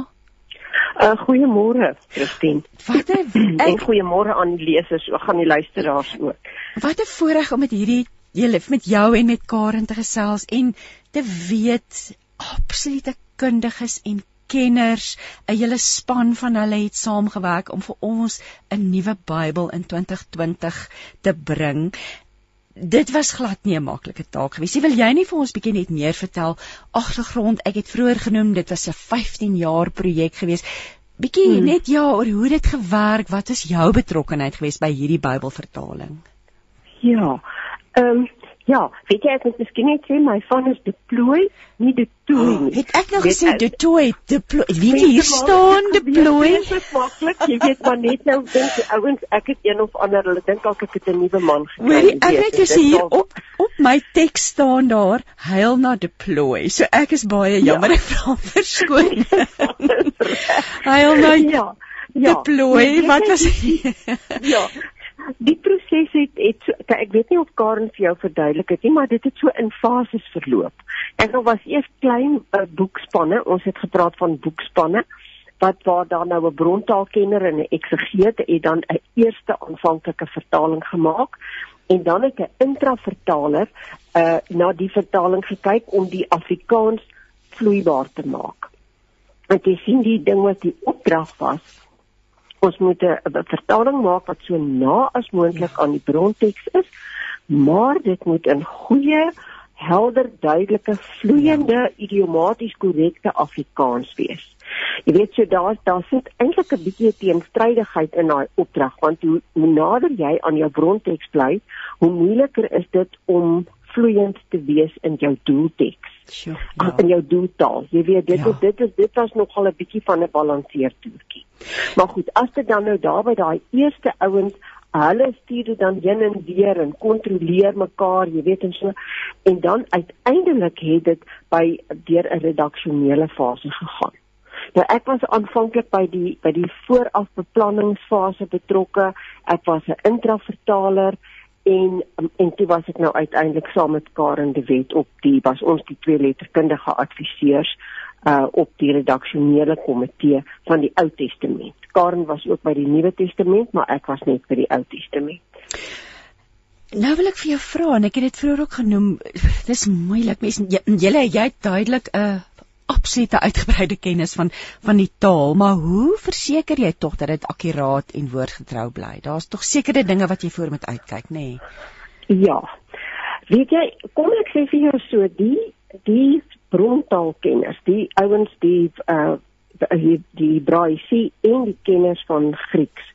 Uh, goeiemôre, Christine. Wat 'n (clears throat) ek... goeiemôre aan die lesers, ook aan die luisteraars ook. Wat 'n voorreg om met hierdie julle met jou en met Karen te gesels en te weet absolute kundiges en kenners, 'n hele span van hulle het saamgewerk om vir ons 'n nuwe Bybel in 2020 te bring. dit was glad nie 'n maklike taak gewees nie. Wil jy nie vir ons bietjie net meer vertel agtergrond? Ek het vroeër genoem dit was 'n 15 jaar projek gewees. Bietjie hmm. net ja oor hoe dit gewerk, wat is jou betrokkeheid gewees by hierdie Bybelvertaling? Ja. Ehm um, Ja, weet jy ek moet miskien net sê my van is deploy, nie detoy nie. Oh, het ek nou gesê detoy, deploy? Weet jy hier staan deploy? Dit is maklik, jy weet maar net nou dink die ouens ek het een of ander, hulle dink dalk ek het 'n nuwe man gekry. Hoorie, ek het gesê hier op op my teks staan daar heil na deploy. So ek is baie ja. jammer (laughs) ja. ek vra verskoning. heil na ja. Ja. Deploy, nee, wat was Ja. Die proses het het so, ek weet nie of Karen vir jou verduidelik het nie, maar dit het so in fases verloop. En daar was eers klein uh, boekspanne, ons het gepraat van boekspanne wat waar daar nou 'n brontaalkenner en 'n eksegeet het dan 'n eerste aanvanklike vertaling gemaak en dan het 'n intravertaler uh na die vertaling gekyk om die Afrikaans vloeibaar te maak. En jy sien die ding wat die opdrag was ons moet 'n vertaling maak wat so na as moontlik aan die bronteks is, maar dit moet in goeie, helder, duidelike, vloeiende, ja. idiomaties korrekte Afrikaans wees. Jy weet so daar daar sit eintlik 'n bietjie teenstrydigheid in daai opdrag want hoe, hoe nader jy aan jou bronteks bly, hoe moeiliker is dit om vloeiend te wees in jou doelteks. Sure, ja. In jou doeltaal. Jy weet dit ja. dit is dit was nogal 'n bietjie van 'n balanseertoertjie. Maar goed, as dit dan nou daar by daai eerste ouens Hulle stuur dit dan heen en weer en kontroleer mekaar, jy weet en so. En dan uiteindelik het dit by deur 'n redaksionele fase gegaan. Nou ek was aanvanklik by die by die voorafbeplanningsfase betrokke. Ek was 'n intravertaler en en toe was ek nou uiteindelik saam met Karen de Wet op die was ons die twee letterkundige adviseurs uh op die redaksionele komitee van die Ou Testament. Karen was ook by die Nuwe Testament, maar ek was net by die Ou Testament. Nou wil ek vir jou vra en ek het dit vroeër ook genoem, (sighs) dis moeilik mense jy jy het duidelik 'n uh, absolute uitgebreide kennis van van die taal, maar hoe verseker jy tog dat dit akkuraat en woordgetrou bly? Daar's tog sekere dinge wat jy voor moet uitkyk, nê? Nee? Ja. Weet jy, kom ek sê vir jou so, die die brontaalkenners, die ouens die uh die, die Braaisie en die kenners van Grieks.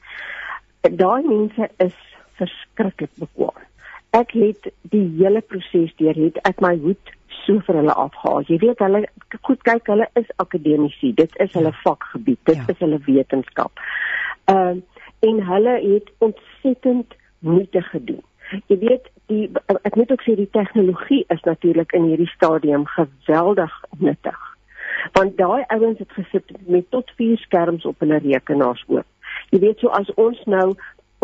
Daai mense is verskriklik bekwam. Ek het die hele proses deur het ek my hoed so vir hulle afhaal. Jy weet hulle goed kyk, hulle is akademici. Dit is hulle ja. vakgebied. Dit ja. is hulle wetenskap. Ehm uh, en hulle het ontsettend moeite gedoen. Jy weet die ek moet ook sê die tegnologie is natuurlik in hierdie stadium geweldig nuttig. Want daai ouens het gesit met tot 4 skerms op hulle rekenaars oop. Jy weet so as ons nou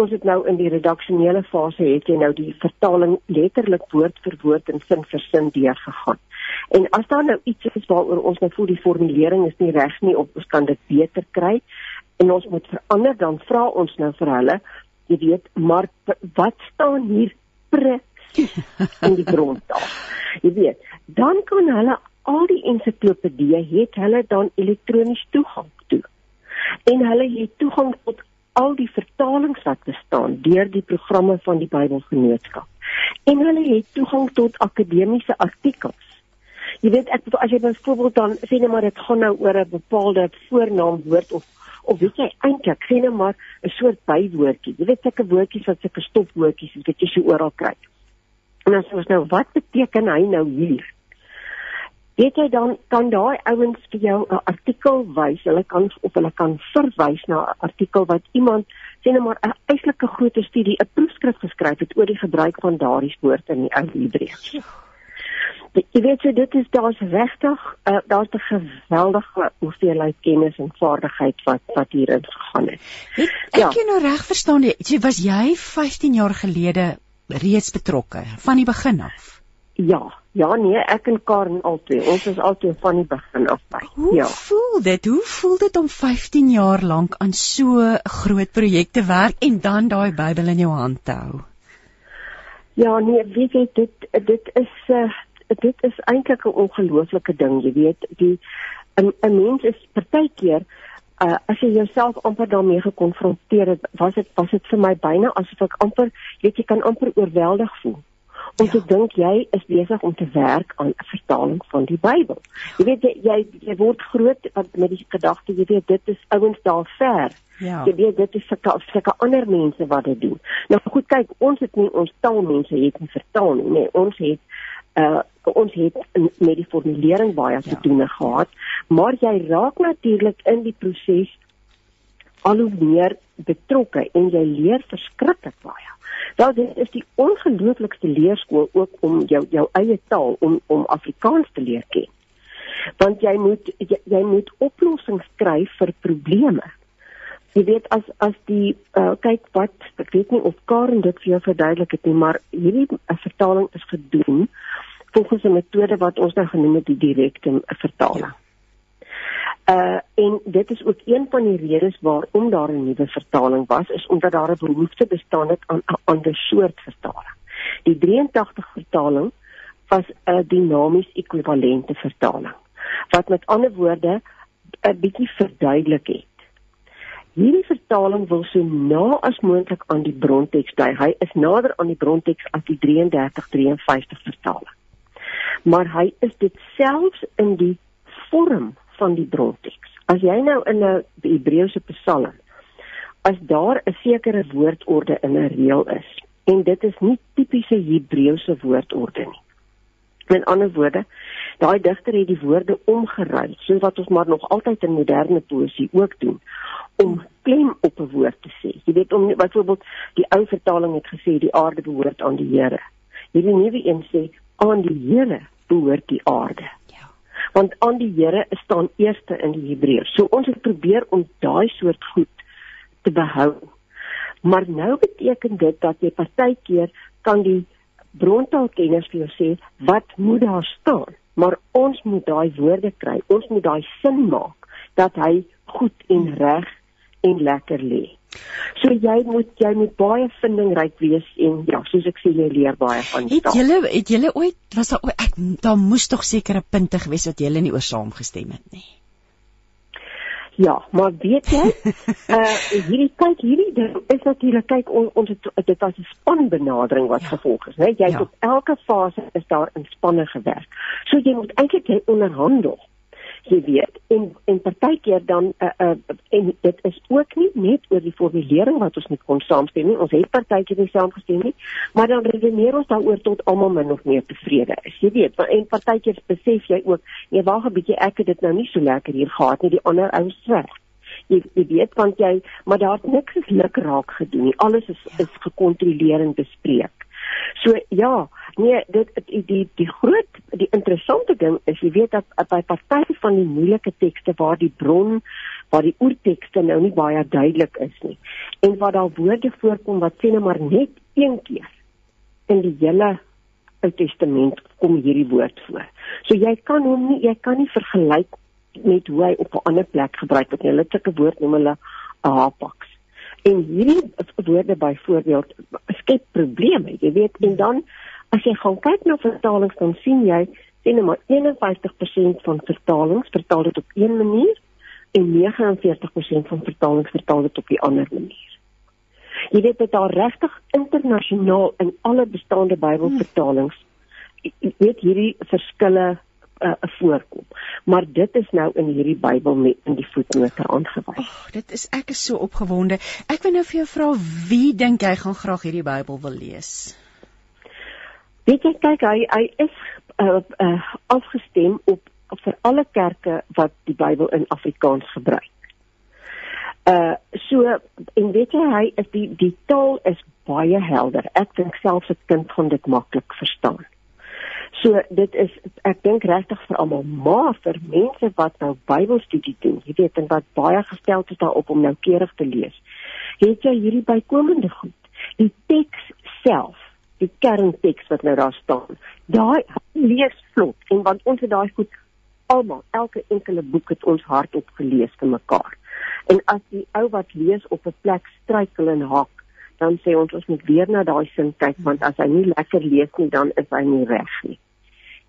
ons het nou in die redaksionele fase het jy nou die vertaling letterlik woord vir woord en sin vir sin deurgegaan. En as daar nou iets is waaroor ons nou voel die formulering is nie reg nie of ons kan dit beter kry en ons moet verander dan vra ons nou vir hulle jy weet maar wat staan hier presies (laughs) in die grondtaal. Jy weet, dan kan hulle al die ensiklopedie het hulle dan elektronies toegang toe. En hulle het toegang tot al die vertalings wat bestaan deur die programme van die Bybelgenootskap. En hulle het toegang tot akademiese artikels. Jy weet ek as jy byvoorbeeld dan sê net maar dit gaan nou oor 'n bepaalde voornaamwoord of of weet jy eintlik sê net maar 'n soort bywoordjie. Jy weet sulke woordjies wat sulke stopwoordjies is wat jy so oral kry. En as ons nou wat beteken hy nou hier? Weet jy dan kan daai ouens vir jou 'n artikel wys. Hulle kan of hulle kan verwys na 'n artikel wat iemand sê net maar 'n eislike groot studie, 'n proefskrif geskryf het oor die gebruik van daardie woord in die Ou Hebreëus. Jy weet jy dit is daar's regtig uh, daar's 'n geweldige hoeveelheid kennis en vaardigheid wat wat hierin gegaan het. het ek ja. jy nou reg verstaan jy was jy 15 jaar gelede reeds betrokke van die begin af? Ja, ja nee, ek en Karen albei. Ons is albei van die begin af by. Hoe ja. voel dit? Hoe voel dit om 15 jaar lank aan so 'n groot projek te werk en dan daai Bybel in jou hand te hou? Ja, nee, weet jy dit dit is uh, dit is eintlik 'n ongelooflike ding, jy weet, die 'n 'n mens is partykeer uh, as jy jouself amper daarmee gekonfronteer het, was dit was dit vir my byna asof ek amper, weet jy, kan amper oorweldig voel om ja. te dink jy is besig om te werk aan 'n vertaling van die Bybel. Jy weet jy jy, jy word groot met die gedagte jy weet dit is ouens daar ver. Ja. Jy weet dit is vir sulke ander mense wat dit doen. Nou goed kyk, ons het nie ons taalmense het nie vertaal nie. Nee, ons het uh ons het met die formulering baie ja. te doen gehad, maar jy raak natuurlik in die proses al hoe meer betrokke en jy leer verskriklik baie. Wel dit is die ongelooflikste leerskool ook om jou jou eie taal om om Afrikaans te leer ken. Want jy moet jy, jy moet oplossings kry vir probleme. Jy weet as as die uh, kyk wat ek weet nie of Karen dit vir jou verduidelik het nie, maar hierdie uh, vertaling is gedoen volgens 'n metode wat ons nou genoem het die direkte vertaling. Ja. Uh en dit is ook een van die redes waarom daar 'n nuwe vertaling was is omdat daar 'n behoefte bestaan het aan 'n ander soort vertaling. Die 83 vertaling was 'n dinamies ekwivalente vertaling wat met ander woorde 'n bietjie verduidelik het. Hierdie vertaling wil so na as moontlik aan die bronteks bly. Hy is nader aan die bronteks as die 3353 vertaling. Maar hy is dit selfs in die vorm van die bronteks. As jy nou in 'n Hebreëse Psalm as daar 'n sekere woordorde in 'n reël is en dit is nie tipiese Hebreëse woordorde nie. Met ander woorde, daai digter het die woorde omgeruil, soos wat ons maar nog altyd in moderne poësie ook doen, om klem op 'n woord te sê. Jy weet om byvoorbeeld die ou vertaling het gesê die aarde behoort aan die Here. Hierdie nuwe een sê aan die Here behoort die aarde want aan die Here staan eerste in die Hebreërs. So ons het probeer om daai soort goed te behou. Maar nou beteken dit dat jy partykeer kan die brontaalkenners vir jou sê wat moet daar staan, maar ons moet daai woorde kry. Ons moet daai sin maak dat hy goed en reg en lekker lê. So jy moet jy moet baie vindingryk wees en ja, soos ek sê jy leer baie van die taal. Het julle het julle ooit was daar ooit ek daar moes tog sekere punte gewees wat julle nie oor saamgestem het nie. Ja, maar weet jy, uh (laughs) hierdie kyk hierdie ding is natuurlik kyk on, ons het dit was 'n spanbenadering wat ja. gevolg is, né? Jy ja. op elke fase is daar in spanne gewerk. So jy moet eintlik jy onderhandel jy weet en en partykeer dan uh, uh, en dit is ook nie net oor die formulering wat ons met kon saamstem nie. Ons het partykeer nie saamgestem nie maar dan redeneer ons daaroor tot almal min of meer tevrede is. Jy weet maar en partykeer besef jy ook nee wag 'n bietjie ek het dit nou nie so lekker hier gehad nie die ander ou sê jy, jy weet want jy maar daar's niks is luk raak gedoen nie. Alles is is gekontroleer en bespreek so ja Nee, dit die die die groot die interessante ding is jy weet dat by party van die moeilike tekste waar die bron waar die oortekste nou nie baie duidelik is nie en waar daar woorde voorkom wat sê net maar net een keer in die hele Ou Testament kom hierdie woord voor. So jy kan hom nie jy kan nie vergelyk met hoe hy op 'n ander plek gebruik word nie. Hulle het 'n woord noem hulle hapax. En hierdie woorde byvoorbeeld skep probleme, jy weet, en dan As jy gaan kyk na vertalings dan sien jy sien maar 51% van vertalings vertaal dit op een manier en 49% van vertalings vertaal dit op 'n ander manier. Jy weet dit daar regtig internasionaal in alle bestaande Bybelvertalings jy weet hierdie verskille uh, voorkom. Maar dit is nou in hierdie Bybel met in die voetnote aangewys. Oh, dit is ek is so opgewonde. Ek wil nou vir jou vra wie dink jy gaan graag hierdie Bybel wil lees? Weet jy kyk hy hy is uh, uh, afgestem op, op vir alle kerke wat die Bybel in Afrikaans gebruik. Uh so en weet jy hy is die die taal is baie helder. Ek dink selfs 'n kind gaan dit maklik verstaan. So dit is ek dink regtig vir almal maar vir mense wat nou Bybelstudie doen, jy weet en wat baie gestel is daarop om noukeurig te lees. Het jy hierdie bykomende goed? Die teks self die kernteks wat nou daar staan. Daai lees vlot en want ons het daai goed almal elke enkele boek het ons hardop gelees vir mekaar. En as die ou wat lees op 'n plek struikel en haak, dan sê ons ons moet weer na daai sin kyk want as hy nie lekker lees nie dan is hy nie reg nie.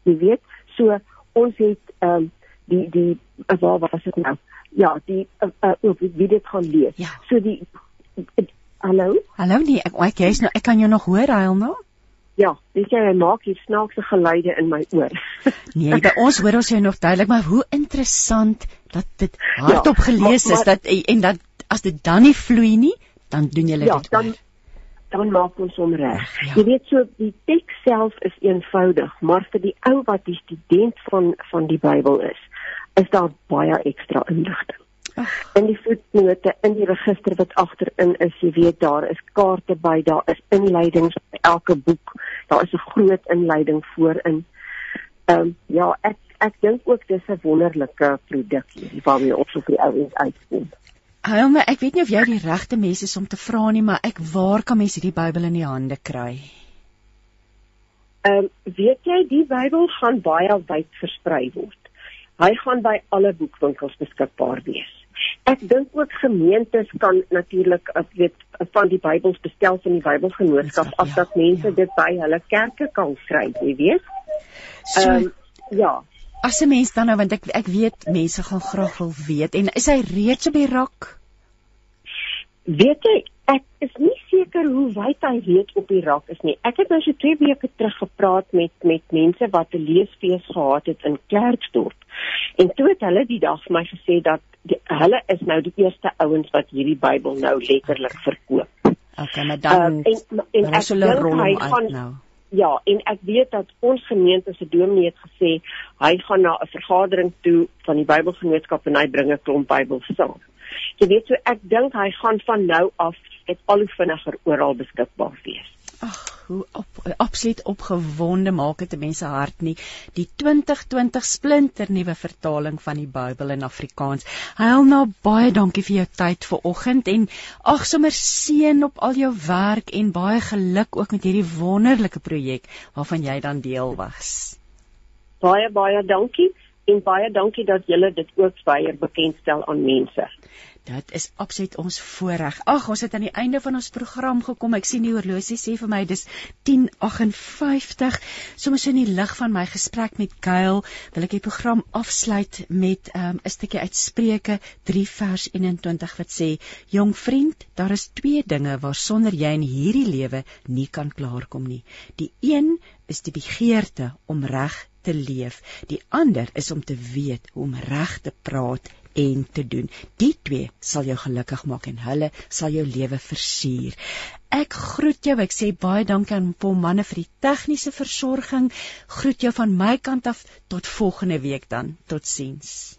Jy weet, so ons het ehm um, die die waar was dit nou? Ja, die uh, uh, wie dit gaan lees. Ja. So die Hallo? Hallo nee, ek ek jy's nou ek kan jou nog hoor, Hail nou. Ja, weet jy, hy maak hier snaakse geluide in my oor. (laughs) nee, by ons hoor ons jou nog duidelik, maar hoe interessant dat dit hardop ja, gelees maar, maar, is dat en dat as dit dan nie vloei nie, dan doen jy ja, dit dan oor. dan maak ons hom reg. Ja. Jy weet so die teks self is eenvoudig, maar vir die ou wat die student van van die Bybel is, is daar baie ekstra inligting in die voetnote in die register wat agterin is, jy weet daar is kaarte by, daar is inleidings by elke boek. Daar is 'n groot inleiding voorin. Ehm um, ja, ek ek dink ook dis 'n wonderlike produk hierdie waarmee ons op die ouens uitkom. Helme, ek weet nie of jy die regte mense is om te vra nie, maar ek waar kan mense hierdie Bybel in die hande kry? Ehm um, weet jy die Bybel gaan baie wyd versprei word. Hy gaan by alle boekwinkels beskikbaar wees. Ek dink ook gemeentes kan natuurlik as weet van die Bybels bestel van die Bybelgenootskap af ja, dat mense ja. dit by hulle kerke kan kry, jy weet. So um, ja. As 'n mens dan nou want ek ek weet mense gaan graag wil weet en is hy reeds op die rak? Weet jy, ek is nie seker hoe wyd hy weet op die rak is nie. Ek het nou so 2 weke terug gepraat met met mense wat 'n leesfees gehad het in Klerksdorp. En toe het hulle die dag vir my gesê dat die, hulle is nou die eerste ouens wat hierdie Bybel nou letterlik verkoop. Okay, maar dan uh, en, en ek dink hy gaan nou. Ja, en ek weet dat ons gemeente se dominee het gesê hy gaan na 'n vergadering toe van die Bybelgenootskap en hy bring 'n klomp Bybels saam. Jy weet so ek dink hy gaan van nou af dit al hoe vinniger oral beskikbaar wees. Ag, hoe op, absoluut opgewonde maak dit 'n mens se hart nie. Die 2020 splinter nuwe vertaling van die Bybel in Afrikaans. Heil nou baie dankie vir jou tyd vanoggend en ag sommer seën op al jou werk en baie geluk ook met hierdie wonderlike projek waarvan jy dan deel was. Baie baie dankie en baie dankie dat julle dit ook baie bekendstel aan mense. Dit is absoluut ons voorreg. Ag, ons het aan die einde van ons program gekom. Ek sien die horlosie sê vir my dis 10:58. Soms in die lig van my gesprek met Gail, wil ek die program afsluit met um, 'n um, stukkie uit Spreuke 3 vers 21 wat sê: "Jong vriend, daar is twee dinge waarsonder jy in hierdie lewe nie kan klaarkom nie. Die een is die begeerte om reg te leef. Die ander is om te weet hoe om reg te praat en te doen. Die twee sal jou gelukkig maak en hulle sal jou lewe versier. Ek groet jou. Ek sê baie dankie aan Paul manne vir die tegniese versorging. Groet jou van my kant af tot volgende week dan. Totsiens.